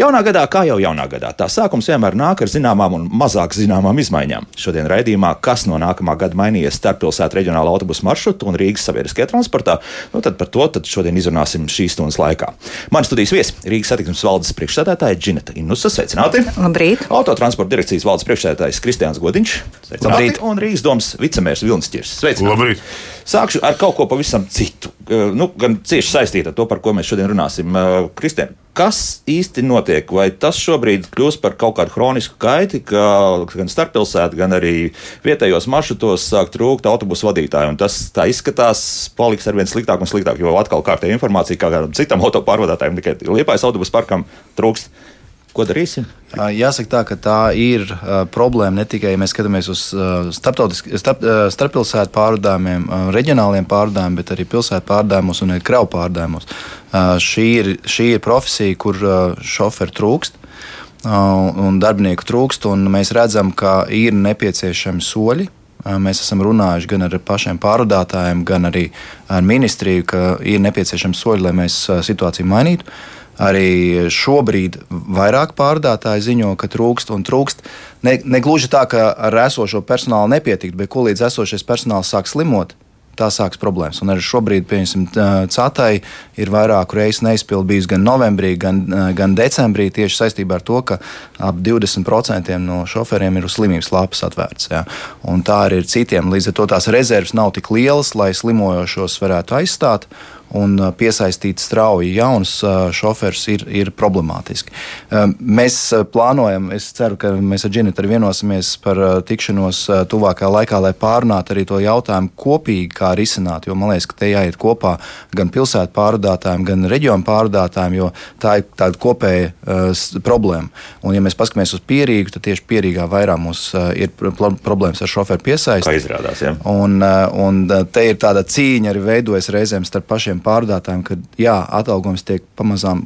Jaunā gadā, kā jau jaunā gadā, tā sākums vienmēr nāk ar zināmām un mazāk zināmām izmaiņām. Šodien raidījumā, kas no nākamā gada mainījies starppilsētu reģionāla autobusu maršrutu un Rīgas sabiedriskajā transportā, nu tad par to tad šodien izrunāsim šīs stundas laikā. Mani studijas viesis Rīgas satiksmes valdes priekšsēdētāja Džineta Inusa. Sveicināti! Labrīt! Autotransporta direkcijas valdes priekšsēdētājs Kristiāns Godiņš. Sveicināti! Labrīt. Un Rīgas domas vicemērs Vilnis Čirs. Sveicināti! Labrīt! Sākšu ar kaut ko pavisam citu, nu, gan cieši saistītu ar to, par ko mēs šodien runāsim. Kristēn, kas īsti notiek? Vai tas šobrīd kļūst par kaut kādu kronisku kaiti, ka gan starppilsētu, gan arī vietējos maršrutos sāk trūkt autobusu vadītāju? Un tas tā izskatās, paliks ar vien sliktāk un sliktāk, jo atkal kārtēja informācija, kā kādam citam autopārvadātājam, tikai liepais autobusu parkam trūkst. Ko darīsim? Jāsaka, tā, ka tā ir uh, problēma ne tikai, ja mēs skatāmies uz uh, starp, uh, starppilsētu pārvadājumiem, uh, reģionāliem pārvadājumiem, bet arī pilsētu pārvadājumos un kravu pārvadājumos. Uh, šī, ir, šī ir profesija, kur uh, šoferi trūkst. Un darbinieku trūkst, un mēs redzam, ka ir nepieciešami soļi, Mēs esam runājuši gan ar pašiem pārvadātājiem, gan arī ar ministriju, ka ir nepieciešams soļi, lai mēs situāciju mainītu. Arī šobrīd vairāk pārdātāji ziņo, ka trūkst un trūkst. Ne, ne gluži tā, ka ar esošo personālu nepietikt, bet ko līdz esošais personāls sāk slimot, tā sāks problēmas. Un arī šobrīd, piemēram, Catai ir vairāku reizi neizpildījis gan novembrī, gan, gan decembrī tieši saistībā ar to, ka ap 20% no šoferiem ir uz slimības lapas atvērts. Ja. Un tā arī ir citiem. Līdz ar to tās rezerves nav tik lielas, lai slimojošos varētu aizstāt un piesaistīt strauji jaunus šoferus ir, ir problemātiski. Mēs plānojam, es ceru, ka mēs ar Džinitu vienosimies par tikšanos tuvākajā laikā, lai pārunātu arī to jautājumu kopīgi, kā risināt. Jo man liekas, ka te jāiet kopā gan pilsētu pārvadātājiem, gan reģionu pārvadātājiem, jo tā ir tāda kopēja uh, problēma. Un, ja mēs paskatāmies uz pierīgu, tad tieši pierīgā vairāk mums uh, ir problēmas ar šoferu piesaisti. Kā izrādās, ja? Un, uh, un te ir tāda cīņa arī veidojas reizēm starp pašiem pārdotājiem, ka jā, atalgojums tiek pamazām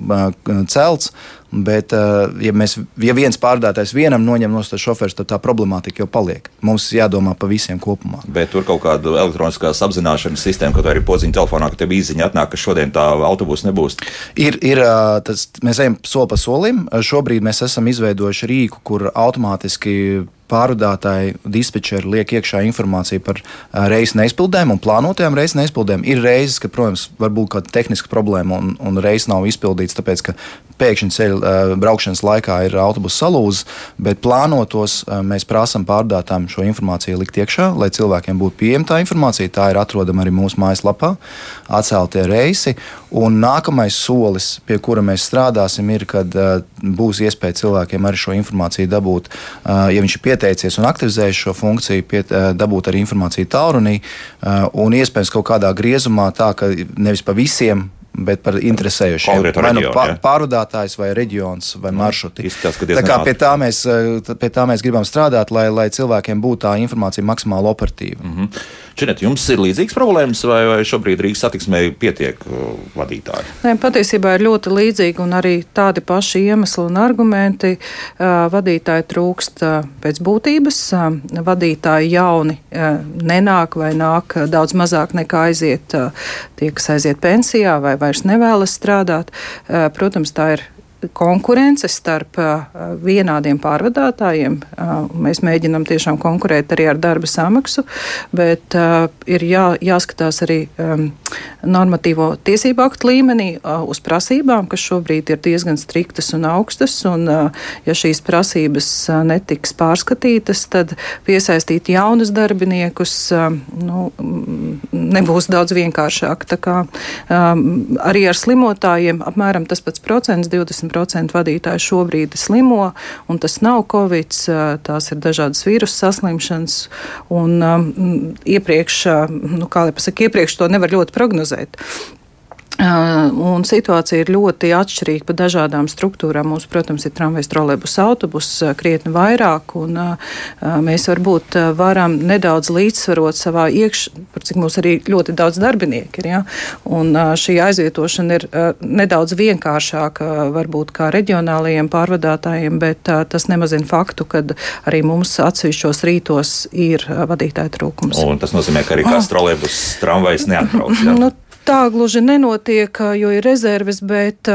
celts. Bet, uh, ja, mēs, ja viens pārdotājs vienam noņem no tā šoferis, tad tā problemātika jau paliek. Mums jādomā par visiem kopumā. Bet tur kaut kāda elektroniskās apzināšanas sistēma, kaut arī podziņa telefonā, ka tev īziņa atnāk, ka šodien tā autobusa nebūs. Ir, ir tas, mēs ejam soli pa solim. Šobrīd mēs esam izveidojuši rīku, kur automātiski pārvadātāji, dispečeri liek iekšā informāciju par reizes neizpildēm un plānotajām reizes neizpildēm. Ir reizes, ka, protams, var būt kāda tehniska problēma un, un reizes nav izpildīts, tāpēc ka pēkšņi ceļa braukšanas laikā ir autobusu salūzis, bet plānotos mēs prasām pārdātām šo informāciju likt iekšā, lai cilvēkiem būtu pieejama tā informācija. Tā ir atrodama arī mūsu mājaslapā, atceltie reisi. Un nākamais solis, pie kura mēs strādāsim, ir, kad būs iespēja cilvēkiem arī šo informāciju dabūt, ja viņš ir pieteicies un aktivizējis šo funkciju, piet, dabūt arī informāciju tālrunī un iespējams kaut kādā griezumā tā, ka nevis pa visiem bet par interesējušiem. Vai nu pārvadātājs, vai reģions, vai mhm. maršruti. Izskatās, tā kā pie tā, mēs, pie tā mēs gribam strādāt, lai, lai cilvēkiem būtu tā informācija maksimāli operatīva. Mm -hmm. Činet, jums ir līdzīgas problēmas, vai, vai šobrīd Rīgas satiksmē pietiek uh, vadītāji? Nē, patiesībā ir ļoti līdzīgi un arī tādi paši iemesli un argumenti. Uh, vadītāji trūkst uh, pēc būtības, vadītāji jauni nenāk vai nāk daudz mazāk nekā aiziet tie, kas aiziet pensijā vai vairs nevēlas strādāt. Protams, tā ir konkurence starp vienādiem pārvadātājiem. Mēs mēģinām tiešām konkurēt arī ar darba samaksu, bet ir jā, jāskatās arī normatīvo tiesību aktu līmenī uz prasībām, kas šobrīd ir diezgan striktas un augstas. Un, ja šīs prasības netiks pārskatītas, tad piesaistīt jaunus darbiniekus nu, nebūs daudz vienkāršāk. Tā kā, arī ar slimotājiem apmēram tas pats procents, 20 10% vadītāju šobrīd slimo, un tas nav covid, tās ir dažādas vīrusu saslimšanas. Un, um, iepriekš, nu, kā lai pasaka, iepriekš to nevar ļoti prognozēt. Un situācija ir ļoti atšķirīga pa dažādām struktūrām. Mums, protams, ir tramvajs, trolēbus, autobus krietni vairāk, un mēs varbūt varam nedaudz līdzsvarot savā iekšā, par cik mums arī ļoti daudz darbinieku ir. Ja? Un šī aizvietošana ir nedaudz vienkāršāka varbūt kā reģionālajiem pārvadātājiem, bet tas nemazina faktu, ka arī mums atsevišķos rītos ir vadītāja trūkums. Un tas nozīmē, ka arī kāds trolēbus, tramvajs neatbrauc. Ja? Nu, Tā gluži nenotiek, jo ir rezerves, bet,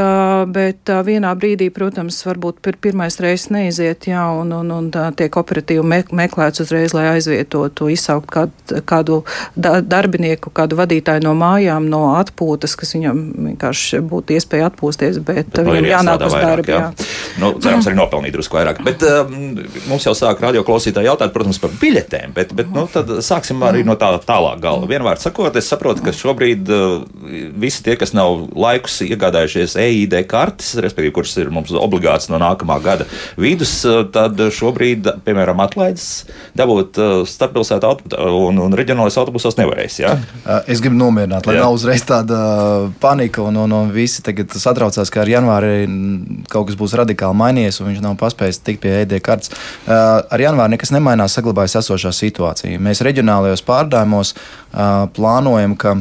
bet vienā brīdī, protams, varbūt pir pirmais reizes neiziet, jā, un, un, un tiek operatīvi me meklēts uzreiz, lai aizvietotu, izsaukt kādu, kādu da darbinieku, kādu vadītāju no mājām, no atpūtas, kas viņam vienkārši būtu iespēja atpūsties, bet, bet viņam jānāk uz darbu. Jā. Jā. Nu, cerams, arī nopelnīt drusku vairāk. Bet um, mums jau sāk radio klausītāji jautāt, protams, par biļetēm, bet, bet nu, tad sāksim arī no tā tālāk galva. Vienvārds sakot, es saprotu, ka šobrīd uh, visi tie, kas nav laikus iegādājušies EID kartes, respektīvi, kuras ir mums obligāts no nākamā gada vidus, tad šobrīd, piemēram, atlaides dabūt uh, starppilsētu un, un reģionālais autobusos nevarēs. Ja? Uh, es gribu nomierināt, lai jā. nav uzreiz tāda panika un, un, un visi tagad satraucās, ka ar janvāri kaut kas būs radikāli mainījies un viņš nav paspējis tikt pie EID kartes. Ar janvāri nekas nemainās, saglabājas esošā situācija. Mēs reģionālajos pārdājumos plānojam, ka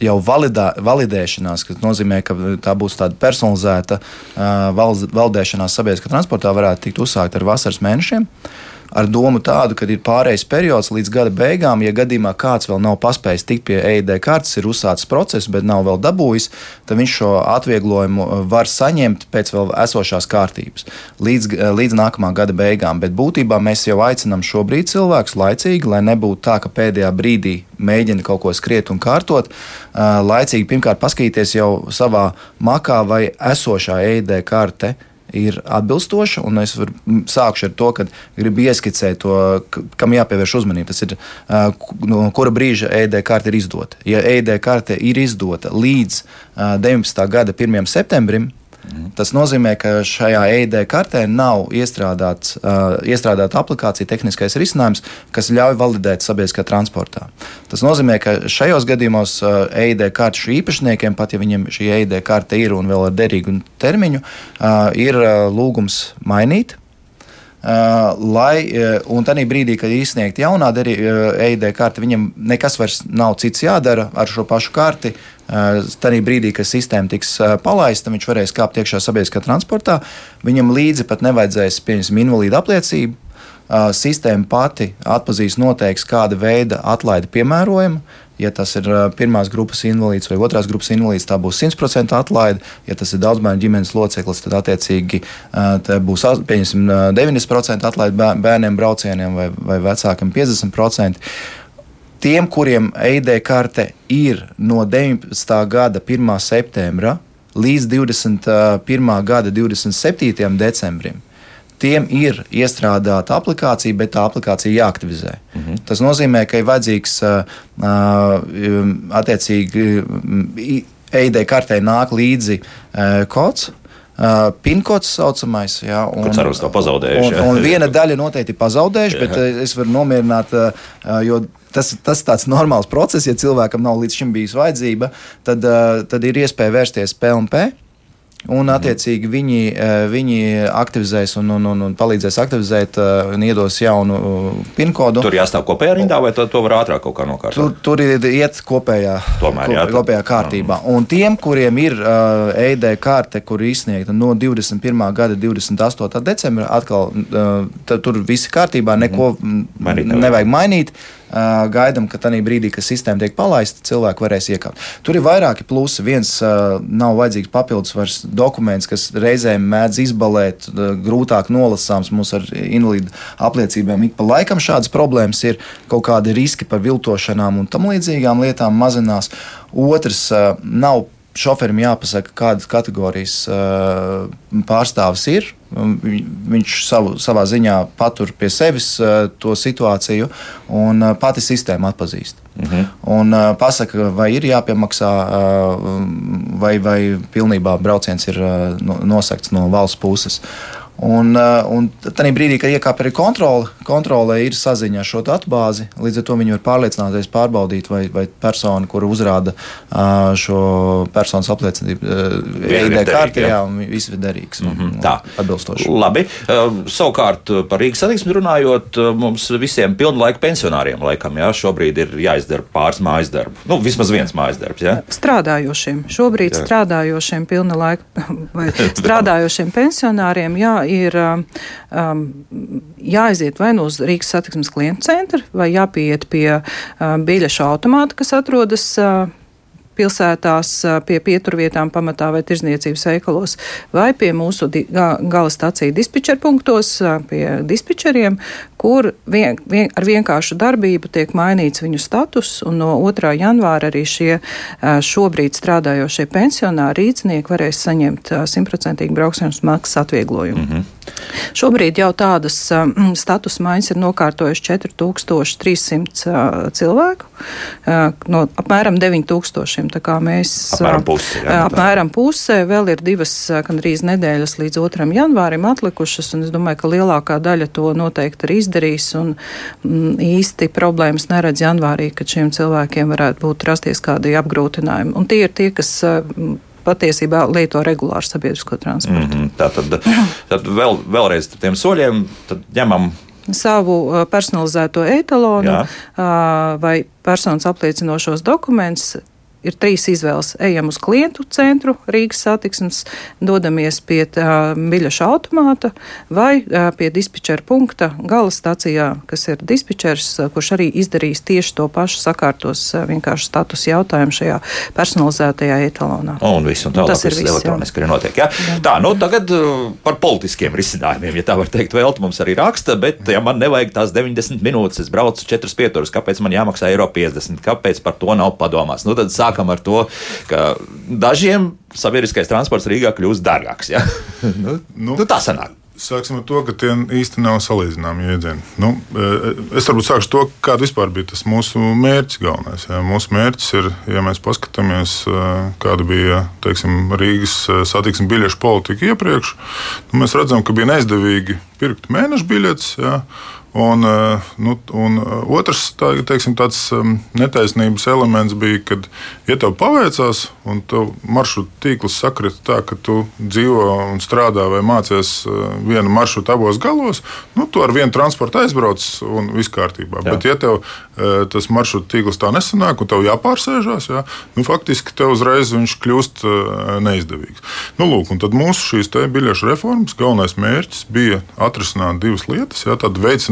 jau validā, validēšanās, kas nozīmē, ka tā būs tāda personalizēta uh, valdēšanās sabiedriskā transportā, varētu tikt uzsākta ar vasaras mēnešiem. Uh, ar domu tādu, ka ir pārējais periods līdz gada beigām. Ja gadījumā kāds vēl nav paspējis tikt pie EID kartes, ir uzsācis process, bet nav vēl dabūjis, tad viņš šo atvieglojumu uh, var saņemt pēc vēl esošās kārtības līdz, uh, līdz nākamā gada beigām. Bet būtībā mēs jau aicinām šobrīd cilvēkus laicīgi, lai nebūtu tā, ka pēdējā brīdī mēģina kaut ko skriet un kārtot. Uh, laicīgi pirmkārt paskatīties jau savā makā vai esošā EID karte ir atbilstoša. Es varu, sākšu ar to, ka gribu ieskicēt to, kam jāpievērš uzmanība. Tas ir no kura brīža ED karte ir izdota. Ja ED karte ir izdota līdz 19. gada 1. septembrim, Tas nozīmē, ka šajā EID kartē nav iestrādāts, uh, iestrādāta aplikācija, tehniskais risinājums, kas ļauj validēt sabiedriskā transportā. Tas nozīmē, ka šajos gadījumos uh, EID karšu īpašniekiem, pat ja viņiem šī EID karte ir un vēl ar derīgu termiņu, uh, ir uh, lūgums mainīt Uh, lai, un tajā brīdī, kad izsniegt jaunā EID uh, karte, viņam nekas vairs nav cits jādara ar šo pašu karti. Tajā brīdī, kad sistēma tiks palaista, viņš varēs kāpt iekšā sabiedriskā transportā. Viņam līdzi pat nevajadzēs pieņemt invalīdu apliecību. Sistēma pati atpazīs noteiks, kāda veida atlaide piemērojama. Ja tas ir pirmās grupas invalīds vai otrās grupas invalīds, tā būs 100% atlaide. Ja tas ir daudzbērnu ģimenes loceklis, tad attiecīgi būs 90% atlaide bērniem braucieniem vai, vai vecākiem 50%. Tiem, kuriem EID karte ir no 19. gada 1. septembra līdz 21. gada 27. decembrim, tiem ir iestrādāta aplikācija, bet tā aplikācija jāaktivizē. Mm -hmm. Tas nozīmē, ka ir vajadzīgs attiecīgi EID kartē nāk līdzi kods. Uh, Pinkods saucamais, jā, un, Kurš arī to pazaudējuši. Un, un viena daļa noteikti pazaudējuši, bet es varu nomierināt, uh, jo tas, tas tāds normāls process. Ja cilvēkam nav līdz šim bijis vajadzība, tad, uh, tad ir iespēja vērsties PLP. Un, mhm. attiecīgi, viņi, eh, viņi aktivizēs un, un, un, un palīdzēs aktivizēt eh, un iedos jaunu eh, PIN kodu. Tur jāstāv kopējā rindā, vai to, to var ātrāk kaut kā nokārtot? Tur, tur ir iet kopējā, Tomēr, jā, kopējā kārtībā. Un tiem, kuriem ir uh, EID karte, kur izsniegta no 21. gada 28. decembra, atkal uh, tur viss kārtībā, neko mm -hmm. mainīt nevajag mainīt gaidām, ka tajā brīdī, kad sistēma tiek palaista, cilvēki varēs iekāpt. Tur ir vairāki plusi. Viens nav vajadzīgs papildus dokuments, kas reizēm mēdz izbalēt, grūtāk nolasāms. Mums ar invalīdu apliecībām ik pa laikam šādas problēmas ir, kaut kādi riski par viltošanām un tam līdzīgām lietām mazinās. Otrs nav šoferim jāpasaka, kādas kategorijas uh, pārstāvis ir. Viņš savu, savā ziņā patur pie sevis uh, to situāciju, un uh, pati sistēma atpazīst. Uh mhm. -huh. Un uh, pasaka, vai ir jāpiemaksā, uh, vai, vai pilnībā brauciens ir uh, nosegts no valsts puses. Un, un tad brīdī, kad iekāpa arī kontrole, kontrole ir saziņa ar šo datubāzi, līdz ar to viņi var pārliecināties, pārbaudīt, vai, vai persona, kura uzrāda šo personas apliecību, ir ID kārtē, jā, un viss ir derīgs. Mm -hmm. Tā, atbilstoši. Labi. Savukārt par Rīgas satiksmi runājot, mums visiem pilnlaika pensionāriem laikam, jā, šobrīd ir jāizdara pāris mājas darbu. Nu, vismaz viens mājas darbs, jā? Strādājošiem. Šobrīd jā. strādājošiem pilna laika vai strādājošiem pensionāriem, jā, ir um, jāaiziet vai nu uz Rīgas satiksmes klientu centru, vai jāpieiet pie uh, biļešu automāta, kas atrodas uh, pilsētās pie pieturvietām pamatā vai tirzniecības veikalos, vai pie mūsu di gala stāciju dispečeru punktos, pie dispečeriem, kur vien, vien, ar vienkāršu darbību tiek mainīts viņu status, un no 2. janvāra arī šie šobrīd strādājošie pensionāri rīznieki varēs saņemt simtprocentīgu braukšanas maksas atvieglojumu. Mm -hmm. Šobrīd jau tādas status maiņas ir nokārtojuši 4300 uh, cilvēku, no apmēram 9000. Tā kā mēs apmēram pusē, jā, apmēram pusē vēl ir divas, gandrīz nedēļas līdz 2. janvārim atlikušas, un es domāju, ka lielākā daļa to noteikti arī izdarīs, un mm, īsti problēmas neredz janvārī, kad šiem cilvēkiem varētu būt rasties kādi apgrūtinājumi. Un tie ir tie, kas patiesībā lieto regulāru sabiedrisko transportu. Mm -hmm. Tā tad, tad vēl, vēlreiz tiem soļiem ņemam savu personalizēto etalonu Jā. vai personas apliecinošos dokumentus, ir trīs izvēles. Ejam uz klientu centru, Rīgas satiksmes, dodamies pie biļešu automāta vai pie dispečera punkta gala stacijā, kas ir dispečers, kurš arī izdarīs tieši to pašu, sakārtos vienkārši status jautājumu šajā personalizētajā etalonā. Un viss, un tālāk tas ir viss elektroniski arī notiek. Ja? Jā. Tā, nu tagad par politiskiem risinājumiem, ja tā var teikt, vēl mums arī raksta, bet ja man nevajag tās 90 minūtes, es braucu 4 pieturas, kāpēc man jāmaksā eiro 50, kāpēc par to nav padomās? Nu, tad sākam ar to, ka dažiem sabiedriskais transports Rīgā kļūst dārgāks. Ja? nu, nu, nu, tā sanāk. Sāksim ar to, ka tie īsti nav salīdzināmi jēdzieni. Nu, e, es varbūt sākšu to, kāda vispār bija tas mūsu mērķis galvenais. Ja. Mūsu mērķis ir, ja mēs paskatāmies, e, kāda bija teiksim, Rīgas e, satiksmes biļešu politika iepriekš, nu, mēs redzam, ka bija neizdevīgi pirkt mēneša biļetes. Ja, Un, eh, nu, un eh, otrs tā, teiksim, tāds um, netaisnības elements bija, kad, ja tev paveicās, un tev maršruta tīkls sakrita tā, ka tu dzīvo un strādā vai mācies eh, vienu maršrutu abos galos, nu, tu ar vienu transportu aizbrauc un viss kārtībā. Jā. Bet, ja tev tas maršruta tīkls tā nesanāk, un tev jāpārsēžās, jā, nu, faktiski tev uzreiz viņš kļūst neizdevīgs. Nu, lūk, tad mūsu šīs biļešu reformas galvenais mērķis bija atrisināt divas lietas. Jā,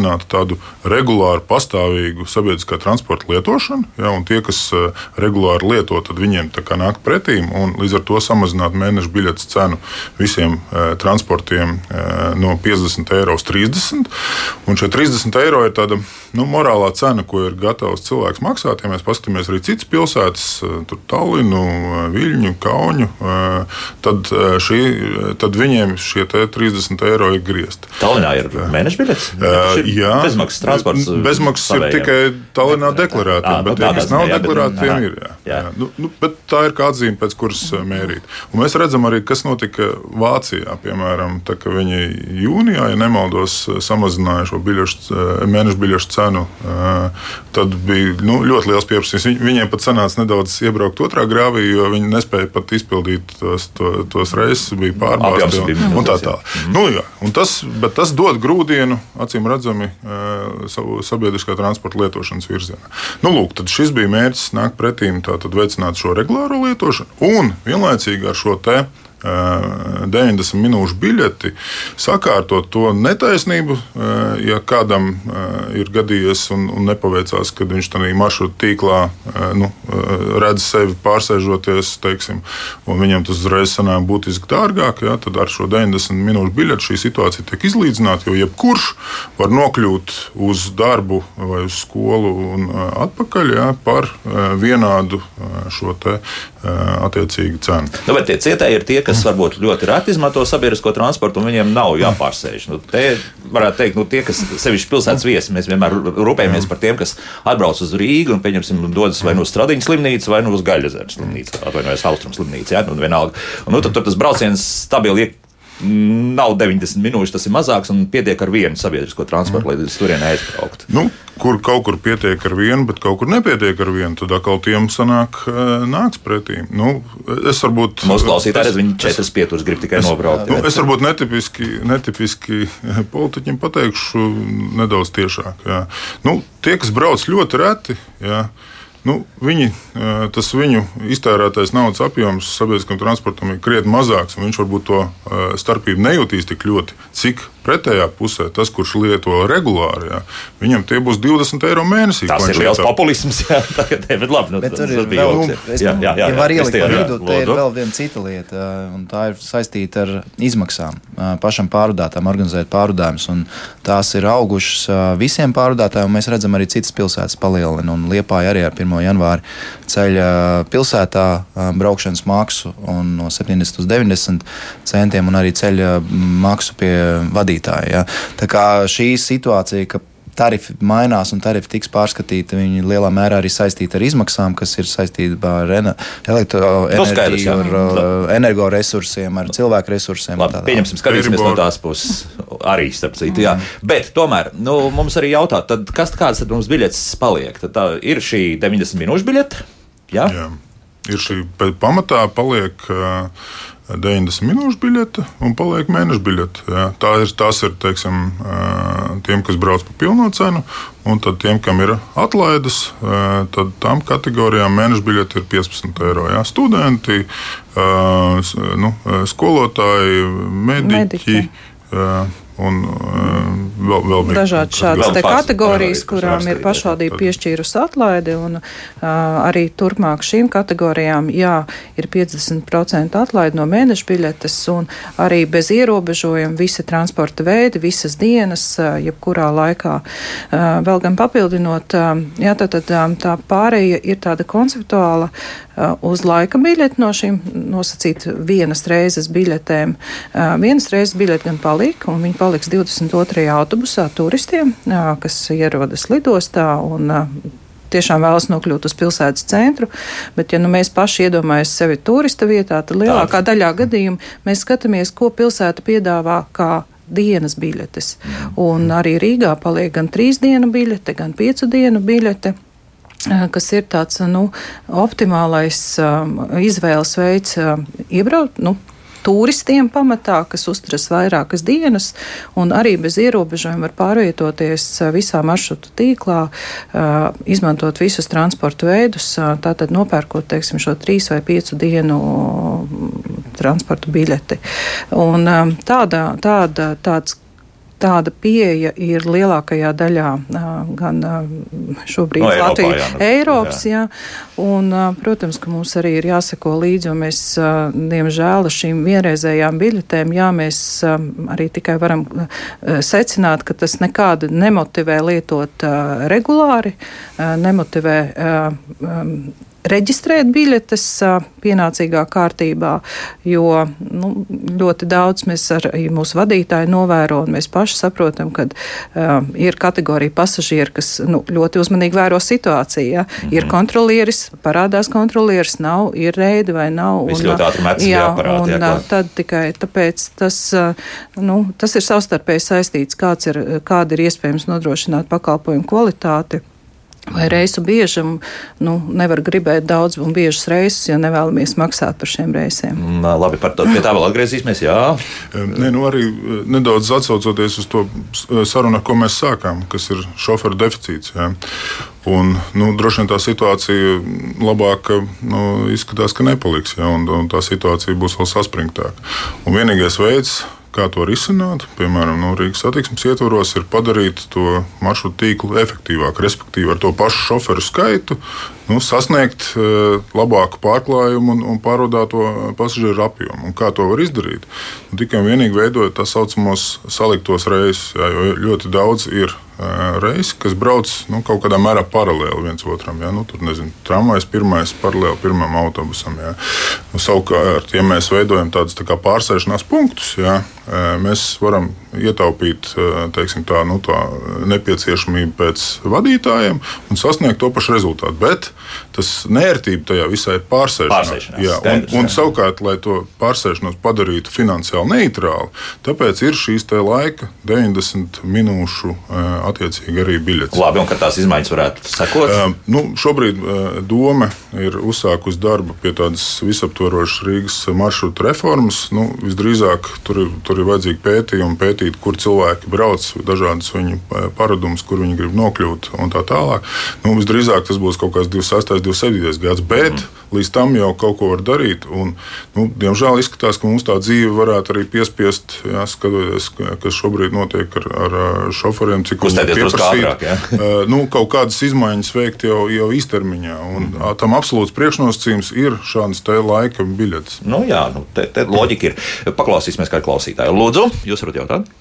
veicinātu tādu regulāru, pastāvīgu sabiedriskā transporta lietošanu. Ja, tie, kas uh, regulāri lieto, tad viņiem nāk pretī un līdz ar to samazināt mēneša biļetes cenu visiem uh, transportiem uh, no 50 eiro uz 30. Un šie 30 eiro ir tāda nu, morālā cena, ko ir gatavs cilvēks maksāt. Ja mēs paskatāmies arī citas pilsētas, tur Tallinu, Viļņu, Kaunu, tad, šī, tad viņiem šie 30 eiro ir griezti. Tallinā ir mēneša biļets? Uh, jā, bezmaksas transports. Bezmaksas ir tikai Tallinā deklarētiem, bet tie, kas nav deklarēti, tiem ir. Jā. Jā. Jā. Nu, nu, bet tā ir kā atzīme, pēc kuras mērīt. Un mēs redzam arī, kas notika Vācijā. Piemēram, tā, viņi jūnijā, ja nemaldos, samazināja šo biļešu, mēnešu biļešu cenu. Tad bija nu, ļoti liels pieprasījums. Viņiem pat sanāca nedaudz iebraukt otrā grāvī, jo viņi nespēja pat izpildīt tos, to, tos reisus, bija pārbaudas un, un tā tālāk. Mm. Nu, jā, un tas, tas dod grūdienu, acīm redzami, savu sabiedriskā transporta lietošanas virzienā. Nu, lūk, šis bija mērķis nākt pretīm, tātad veicināt šo regulāro lietošanu un vienlaicīgi ar šo te 90 minūšu biļeti, sakārtot to netaisnību, ja kādam ir gadījies un, un nepaveicās, kad viņš tādā maršruta tīklā nu, redz sevi pārsēžoties, teiksim, un viņam tas uzreiz sanāk būtiski dārgāk, ja, tad ar šo 90 minūšu biļeti šī situācija tiek izlīdzināta, jo jebkurš var nokļūt uz darbu vai uz skolu un atpakaļ ja, par vienādu šo te attiecīgu cenu. Nu, bet tie cietēji ir tie, kas varbūt ļoti reti izmanto sabiedrisko transportu, un viņiem nav jāpārsēž. Nu, te varētu teikt, nu, tie, kas sevišķi pilsētas viesi, mēs vienmēr rūpējamies par tiem, kas atbrauc uz Rīgu un, pieņemsim, dodas vai nu uz Stradiņas slimnīcu, vai nu uz Gaļazeres slimnīcu, atvainojas Austrum slimnīcu. Ja? Nu, vienalga. Un, nu, tad tur tas brauciens stabili nav 90 minūtes, tas ir mazāks un pietiek ar vienu sabiedrisko transportu, lai līdz turienei aizbrauktu. Nu, kur kaut kur pietiek ar vienu, bet kaut kur nepietiek ar vienu, tad atkal tiem sanāk, nāks pretī. Nu, es varbūt. Mūsu klausītājs, viņi četras pieturas grib tikai es, nobraukt. Nu, es varbūt netipiski, netipiski politiķiem pateikšu nedaudz tiešāk. Jā. Nu, tie, kas brauc ļoti reti, jā, Nu, viņi, tas viņu iztērētais naudas apjoms sabiedriskam transportam ir krietni mazāks, un viņš varbūt to starpību nejūtīs tik ļoti, cik pretējā pusē, tas, kurš lieto regulāri, jā, viņam tie būs 20 eiro mēnesī. Tas ir liels populisms. Jā, tagad, bet labi, nu, bet tas, tas ir bija joks. es, jā, jā, jā, ja var ielikt par vidu, te ir vēl viena cita lieta, un tā ir saistīta ar izmaksām. Pašam pārvadātājam organizēt pārvadājumus, un tās ir augušas visiem pārvadātājiem, un mēs redzam arī citas pilsētas palielina, un Liepāja arī ar 1. janvāri ceļa pilsētā braukšanas maksu no 70 uz 90 centiem, un arī ceļa maksu pie vadītāja. Ja. Tā kā šī situācija, ka tarifi mainās un tarifi tiks pārskatīti. Viņi lielā mērā arī saistīti ar izmaksām, kas ir saistīta ar elektroenerģiju, ar uh, energoresursiem, ar cilvēku resursiem. Labi, pieņemsim, skatīsimies no tās puses arī, starp citu. Jā. Bet tomēr nu, mums arī jautā, tad kas kāds tad mums biļetes paliek? Tad tā ir šī 90 minūšu biļete? Jā? Jā. Ir šī pamatā paliek. Uh, 90 minūšu biļete un paliek mēneša biļete. Ja. Tā ir, tās ir teiksim, tiem, kas brauc par pilno cenu, un tiem, kam ir atlaides, tad tam kategorijām mēneša biļete ir 15 eiro. Ja. Studenti, nu, skolotāji, mediķi. mediķi un vēl, vēl bija dažādas šādas kategorijas, kurām ir pašvaldība piešķīrusi atlaidi. Un, uh, arī turpmāk šīm kategorijām jā, ir 50% atlaidi no mēneša biļetes, un arī bez ierobežojuma visi transporta veidi, visas dienas, uh, jebkurā laikā. Uh, vēl gan papildinot, uh, jā, tā, tā, tā, tā pārēja ir tāda konceptuāla uh, uz laika biļeti no šīm nosacīt vienas reizes biļetēm. Uh, vienas reizes biļete gan palika, un viņi palika paliks 22. autobusā turistiem, kas ierodas lidostā un tiešām vēlas nokļūt uz pilsētas centru, bet, ja nu, mēs paši iedomājamies sevi turista vietā, tad lielākā Tā. daļā gadījumu mēs skatāmies, ko pilsēta piedāvā kā dienas biļetes. Un arī Rīgā paliek gan trīs dienu biļete, gan piecu dienu biļete kas ir tāds nu, optimālais um, izvēles veids um, iebraukt, nu, turistiem pamatā, kas uzturas vairākas dienas, un arī bez ierobežojuma var pārvietoties visā maršrutu tīklā, izmantot visus transporta veidus, tātad nopērkot, teiksim, šo trīs vai piecu dienu transporta biļeti. Un tāda, tāda, tāds tāda pieeja ir lielākajā daļā gan šobrīd no, Eiropā, Latvijas, jā, nu, Eiropas, jā. jā. Un, protams, ka mums arī ir jāseko līdzi, un mēs, diemžēl, šīm vienreizējām biļetēm, jā, mēs arī tikai varam secināt, ka tas nekādu nemotivē lietot regulāri, nemotivē reģistrēt biļetes pienācīgā kārtībā, jo nu, ļoti daudz mēs ar mūsu vadītāju novēro un mēs paši saprotam, ka uh, ir kategorija pasažieri, kas nu, ļoti uzmanīgi vēro situāciju. Ja? Mm -hmm. Ir kontrolieris, parādās kontrolieris, nav, ir reidi vai nav. Viss un, ļoti ātri metas jā, aparāti, un, jā, tad tikai tāpēc tas, nu, tas ir savstarpēji saistīts, kāds ir, kāda ir iespējams nodrošināt pakalpojumu kvalitāti vai reisu biežam. Nu, nevar gribēt daudz un biežas reizes, ja nevēlamies maksāt par šiem reisiem. Mm, labi, par to, pie tā vēl atgriezīsimies. Jā, Nē, nu arī e, nedaudz atsaucoties uz to e, sarunu, ar ko mēs sākām, kas ir šoferu deficīts. Jā. Un, nu, droši vien tā situācija labāk nu, izskatās, ka nepaliks, ja, un, un tā situācija būs vēl saspringtāka. Un vienīgais veids, Kā to risināt? Piemēram, no Rīgas satiksmes ietvaros ir padarīt to maršrutu tīklu efektīvāku, respektīvi ar to pašu šoferu skaitu nu, sasniegt uh, labāku pārklājumu un, un pārvadāto pasažieru apjomu. Un kā to var izdarīt? Nu, tikai un vienīgi veidojot tā saucamos saliktos reisus, jā, jo ļoti daudz ir reisi, kas brauc nu, kaut kādā mērā paralēli viens otram. Ja? Nu, tur nezinu, tramvajs pirmais paralēli pirmam autobusam. Ja? Nu, savukārt, ja mēs veidojam tādus tā pārsēšanās punktus, ja? mēs varam ietaupīt teiksim, tā, nu, tā nepieciešamību pēc vadītājiem un sasniegt to pašu rezultātu. Bet tas nērtība tajā visā ir pārsēšanās. Jā, un, un savukārt, lai to pārsēšanos padarītu finansiāli neitrāli, tāpēc ir šīs laika 90 minūšu attiecīgi arī biļetes. Labi, un kad tās izmaiņas varētu sekot? Uh, nu, šobrīd doma ir uzsākusi darbu pie tādas visaptvarošas Rīgas maršrutu reformas. Nu, visdrīzāk tur, tur ir vajadzīgi pētījumi, pētīt, kur cilvēki brauc, dažādas viņu paradumus, kur viņi grib nokļūt un tā tālāk. Nu, visdrīzāk tas būs kaut kāds 26, 27 gads, bet mm. līdz tam jau kaut ko var darīt. Un, nu, diemžēl izskatās, ka mums tā dzīve varētu arī piespiest, jā, skatoties, kas šobrīd notiek ar, ar šoferiem, cik viņi ir pieprasīti. nu, kaut kādas izmaiņas veikt jau, jau īstermiņā. Un, mm. Tam absolūts priekšnosacījums ir šādas laika biļetes. Nu, jā, nu, te, te loģika ir. Paklausīsimies, kā klausītāji. Lūdzu, jūs varat jautāt?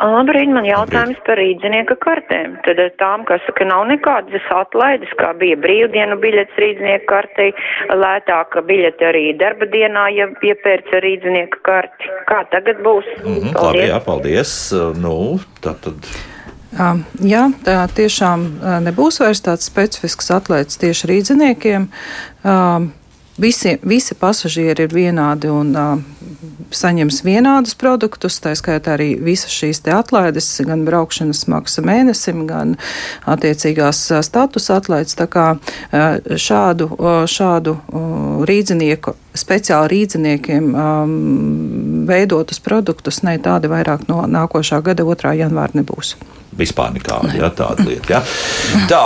Labrīt, man jautājums par rīdzinieka kartēm. Tad tām, kas saka, nav nekādas atlaides, kā bija brīvdienu biļets rīdzinieka kartei, lētāka biļete arī darba dienā, ja iepērca rīdzinieka karti. Kā tagad būs? Mm -hmm, paldies. Labi, jā, paldies. Nu, tā tad. Jā, tā tiešām nebūs vairs tāds specifisks atlaides tieši rīdziniekiem. Visi, visi pasažieri ir vienādi un uh, saņems vienādus produktus, tā skaitā arī visas šīs atlaides, gan braukšanas maksa mēnesim, gan attiecīgās status atlaides. Tā kā šādu, šādu rīdzinieku, speciāli rīdziniekiem um, veidotus produktus, ne tādi vairāk no nākošā gada 2. janvāra nebūs vispār nekāda ja, tāda lieta. Ja. Tā,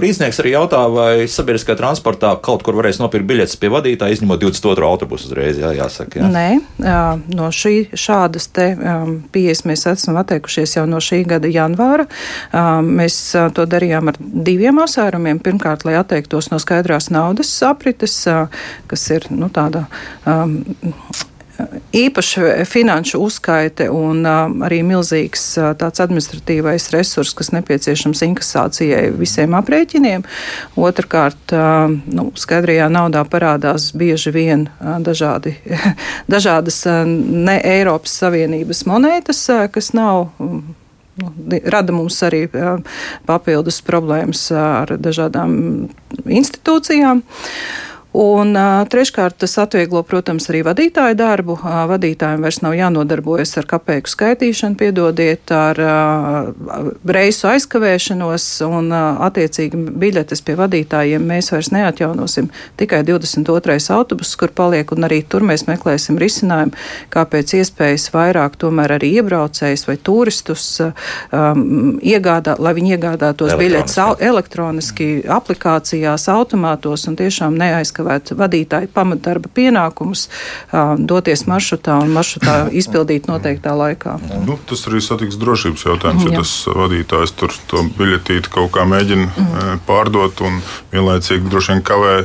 Rīznieks arī jautā, vai sabiedriskā transportā kaut kur varēs nopirkt biļetes pie vadītāja, izņemot 22. autobusu uzreiz, jā, jāsaka. Ja. Nē, no šī, šādas te pieejas mēs esam atteikušies jau no šī gada janvāra. Mēs to darījām ar diviem apsvērumiem. Pirmkārt, lai atteiktos no skaidrās naudas aprites, kas ir nu, tāda um, īpaša finanšu uzskaite un arī milzīgs tāds administratīvais resurs, kas nepieciešams inkasācijai visiem aprēķiniem. Otrakārt, nu, skaidrajā naudā parādās bieži vien dažādi, dažādas ne Eiropas Savienības monētas, kas nav. Nu, rada mums arī papildus problēmas ar dažādām institūcijām. Un treškārt, tas atvieglo, protams, arī vadītāju darbu. Vadītājiem vairs nav jānodarbojas ar kapeiku skaitīšanu, piedodiet, ar reisu aizkavēšanos un attiecīgi biļetes pie vadītājiem mēs vairs neatjaunosim. Tikai 22. autobus, kur paliek, un arī tur mēs meklēsim risinājumu, kā pēc iespējas vairāk tomēr arī iebraucējus vai turistus um, iegādā, lai viņi iegādātos biļetes elektroniski aplikācijās, automātos un tiešām neaizkavēšanos aizkavēt vadītāju pamatdarba pienākumus, doties maršrutā un maršrutā izpildīt noteiktā laikā. Nu, tas arī satiks drošības jautājums, ja Jā. tas vadītājs tur to biļetīti kaut kā mēģina mm. pārdot un vienlaicīgi droši vien kavē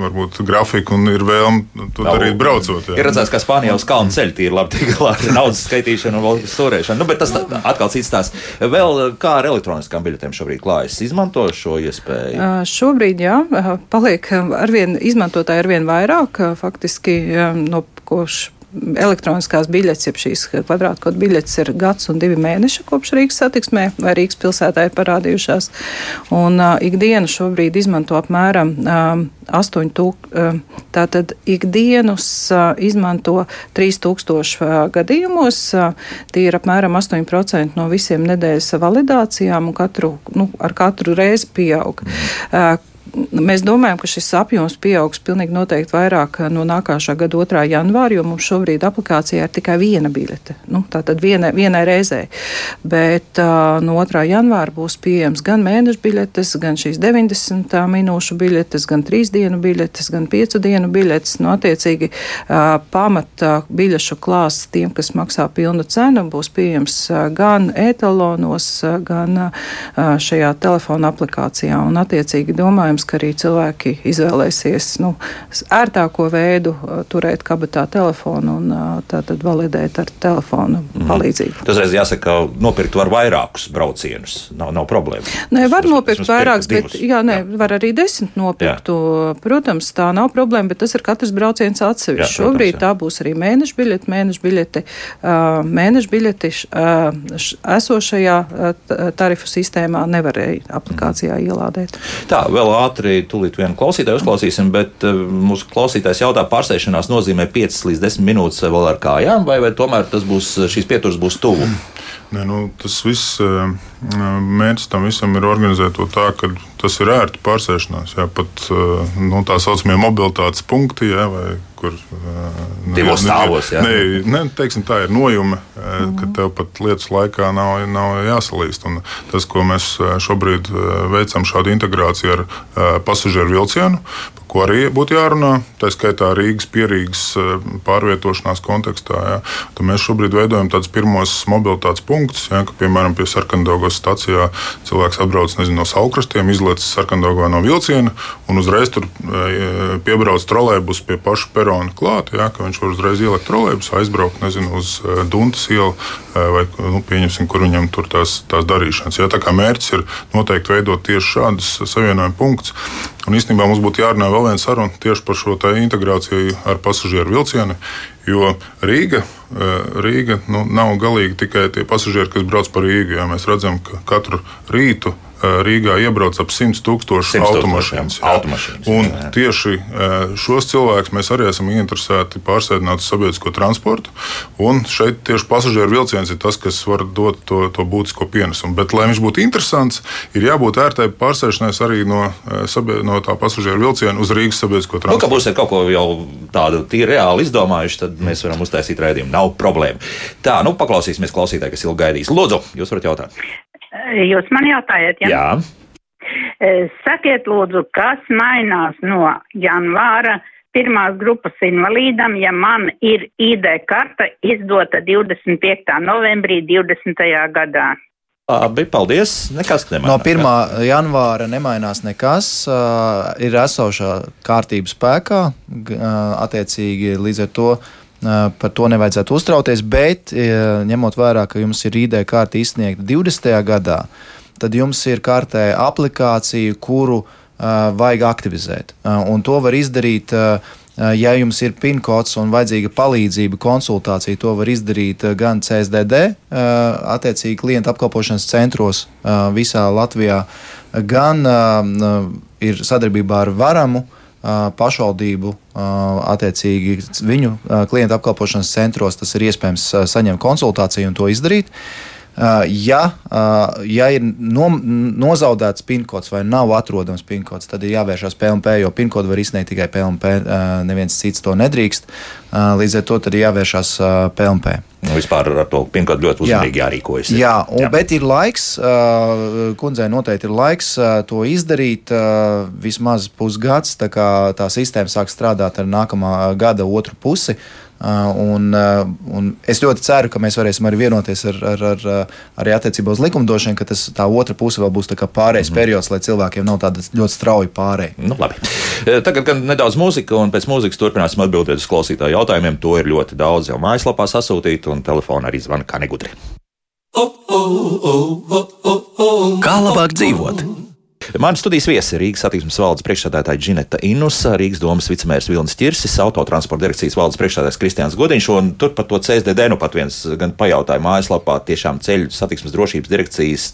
varbūt grafiku un ir vēlme to darīt braucot. Jā. Ir redzēts, ka Spānijā uz kalnu ceļu tīri labi tiek galā ar naudas skaitīšanu un valsts stūrēšanu. Nu, bet tas atkal cits tās. Vēl kā ar elektroniskām biļetēm šobrīd klājas? Izmanto šo iespēju? Uh, šobrīd, jā, paliek arvien arvien izmantotāji arvien vairāk, faktiski no kopš elektroniskās biļetes, jeb šīs kvadrātkodu biļetes ir gads un divi mēneši kopš Rīgas satiksmē vai Rīgas pilsētā ir parādījušās. Un uh, ikdienu šobrīd izmanto apmēram uh, 8000, uh, tātad ikdienus uh, izmanto 3000 uh, gadījumos. Uh, tie ir apmēram 8% no visiem nedēļas validācijām un katru, nu, ar katru reizi pieaug. Uh, Mēs domājam, ka šis apjoms pieaugs pilnīgi noteikti vairāk no nākošā gada 2. janvāra, jo mums šobrīd aplikācijā ir tikai viena biļete. Nu, tā tad viena, vienai reizē. Bet uh, no 2. janvāra būs pieejams gan mēneša biļetes, gan šīs 90 minūšu biļetes, gan 3 dienu biļetes, gan 5 dienu biļetes. Nu, attiecīgi uh, pamata biļešu klāsts tiem, kas maksā pilnu cenu, būs pieejams uh, gan etalonos, gan šajā telefona aplikācijā. Un attiecīgi domājam, protams, ka arī cilvēki izvēlēsies nu, ērtāko veidu turēt kabatā telefonu un tātad validēt ar telefonu mm. palīdzību. Tas reiz jāsaka, ka nopirkt var vairākus braucienus. Nav, nav problēma. Nē, var es, nopirkt es vairākus, bet jā, nē, jā. var arī desmit nopirkt. Jā. Protams, tā nav problēma, bet tas ir katrs brauciens atsevišķi. Šobrīd jā. tā būs arī mēneša biļete, mēneša biļete, mēneša biļete esošajā tarifu sistēmā nevarēja aplikācijā mm. ielādēt. Tā, vēl ātri, tūlīt vienu klausītāju uzklausīsim, bet mūsu klausītājs jautā, pārsēšanās nozīmē 5 līdz 10 minūtes vēl ar kājām, vai, vai tomēr tas būs, šīs pieturas būs tuvu? Ne, nu, tas viss mērķis tam visam ir organizēt to tā, ka tas ir ērti pārsēšanās. Jā, pat nu, tā saucamie mobilitātes punkti, jā, vai kur nu, divos stāvos. Jā. Ne, ne, teiksim, tā ir nojuma, mm. ka tev pat lietas laikā nav, nav jāsalīst. Un tas, ko mēs šobrīd veicam, šādu integrāciju ar pasažieru vilcienu, par ko arī būtu jārunā, tā skaitā Rīgas pierīgas pārvietošanās kontekstā. Jā. Tad mēs šobrīd veidojam tādus pirmos mobilitātes punktus, jā, ka, piemēram, pie Sarkandogos stacijā cilvēks atbrauc nezinu, no saukrastiem, izlaiž Sarkandogā no vilciena un uzreiz tur piebrauc trolēļus pie paša perona klāt, ka viņš var uzreiz ielikt trolēļus, aizbraukt nezinu, uz eh, Dunkas ielu eh, vai nu, pieņemsim, kur viņam tur tās, tās darīšanas. Ja, tā kā mērķis ir noteikti veidot tieši šādus savienojumu punktus. Un īstenībā mums būtu jārunā vēl viena saruna tieši par šo integrāciju ar pasažieru vilcienu. Jo Rīga, eh, Rīga nu, nav galīgi tikai tie pasažieri, kas brauc pa Rīgu. Jā. Mēs redzam, ka katru rītu Eh, Rīgā iebrauc ap 100 tūkstošu automašīnas un jā, tieši eh, šos cilvēkus mēs arī esam ieinteresēti pārsēdināt uz sabiedrisko transportu. Un šeit tieši pasažieru vilciens ir tas, kas var dot to, to būtisko pienesumu. Bet, lai viņš būtu interesants, ir jābūt ērtai pārsēšanās arī no, eh, no tā pasažieru vilciena uz Rīgas sabiedrisko transportu. Nu, ka būsiet kaut ko jau tādu tīri reāli izdomājuši, tad mēs varam uztaisīt raidījumu. Nav problēma. Tā, nu paklausīsimies klausītāji, kas ilgi gaidīs. Lūdzu, jūs varat jautāt. Jūs man jautājat, ja? Jā. E, sakiet, lūdzu, kas mainās no janvāra pirmās grupas invalīdam, ja man ir ID karta izdota 25. novembrī 20. gadā? Labi, paldies. Nekas nemainās. No 1. janvāra nemainās nekas. Uh, ir esošā kārtība spēkā. Uh, attiecīgi līdz ar to Par to nevajadzētu uztraukties, bet ņemot vērā, ka jums ir ID karte izsniegta 20. gadā, tad jums ir kartē aplikācija, kuru vajag aktivizēt. Un to var izdarīt. Ja jums ir PIN kods un vajadzīga palīdzība, konsultācija, to var izdarīt gan CSDD, attiecīgi klienta apkalpošanas centros visā Latvijā, gan ir sadarbībā ar Varamu, pašvaldību, attiecīgi viņu klientu apkalpošanas centros, tas ir iespējams saņemt konsultāciju un to izdarīt. Ja, ja ir no, nozaudēts pinkods vai nav atrodams pinkods, tad ir jāvēršas PLP, jo pinkodu var izsniegt tikai PLP. Neviens cits to nedrīkst. Līdz ar to ir jāvēršas PLP. Nu, vispār ar to pinkodu ļoti uzmanīgi jā. jārīkojas. Jā, un, jā, bet ir laiks, kundzei noteikti ir laiks to izdarīt vismaz pusgads. Tā kā tā sistēma sāk strādāt ar nākamā gada otru pusi. Uh, un, uh, un es ļoti ceru, ka mēs varēsim arī vienoties ar, ar, ar, uh, arī attiecībā uz likumdošanu, ka tas, tā otra puse vēl būs pārējais mm -hmm. periods, lai cilvēkiem nav tāda ļoti strauja pārēja. Nu, labi. Tagad gan nedaudz mūzika, un pēc mūzikas turpināsim atbildēt uz klausītāju jautājumiem. To ir ļoti daudz jau mājaslapā sasūtīt, un telefona arī zvana kā negudri. Kā labāk dzīvot? Mani studijas viesi Rīgas attīstības valdes priekšsēdētāja Džineta Inusa, Rīgas domas vicemērs Vilnis Čirsis, autotransporta direkcijas valdes priekšsēdētājs Kristians Godiņš, un tur par to CSDD nu pat viens gan pajautāja mājaslapā, tiešām ceļu satiksmes drošības direkcijas,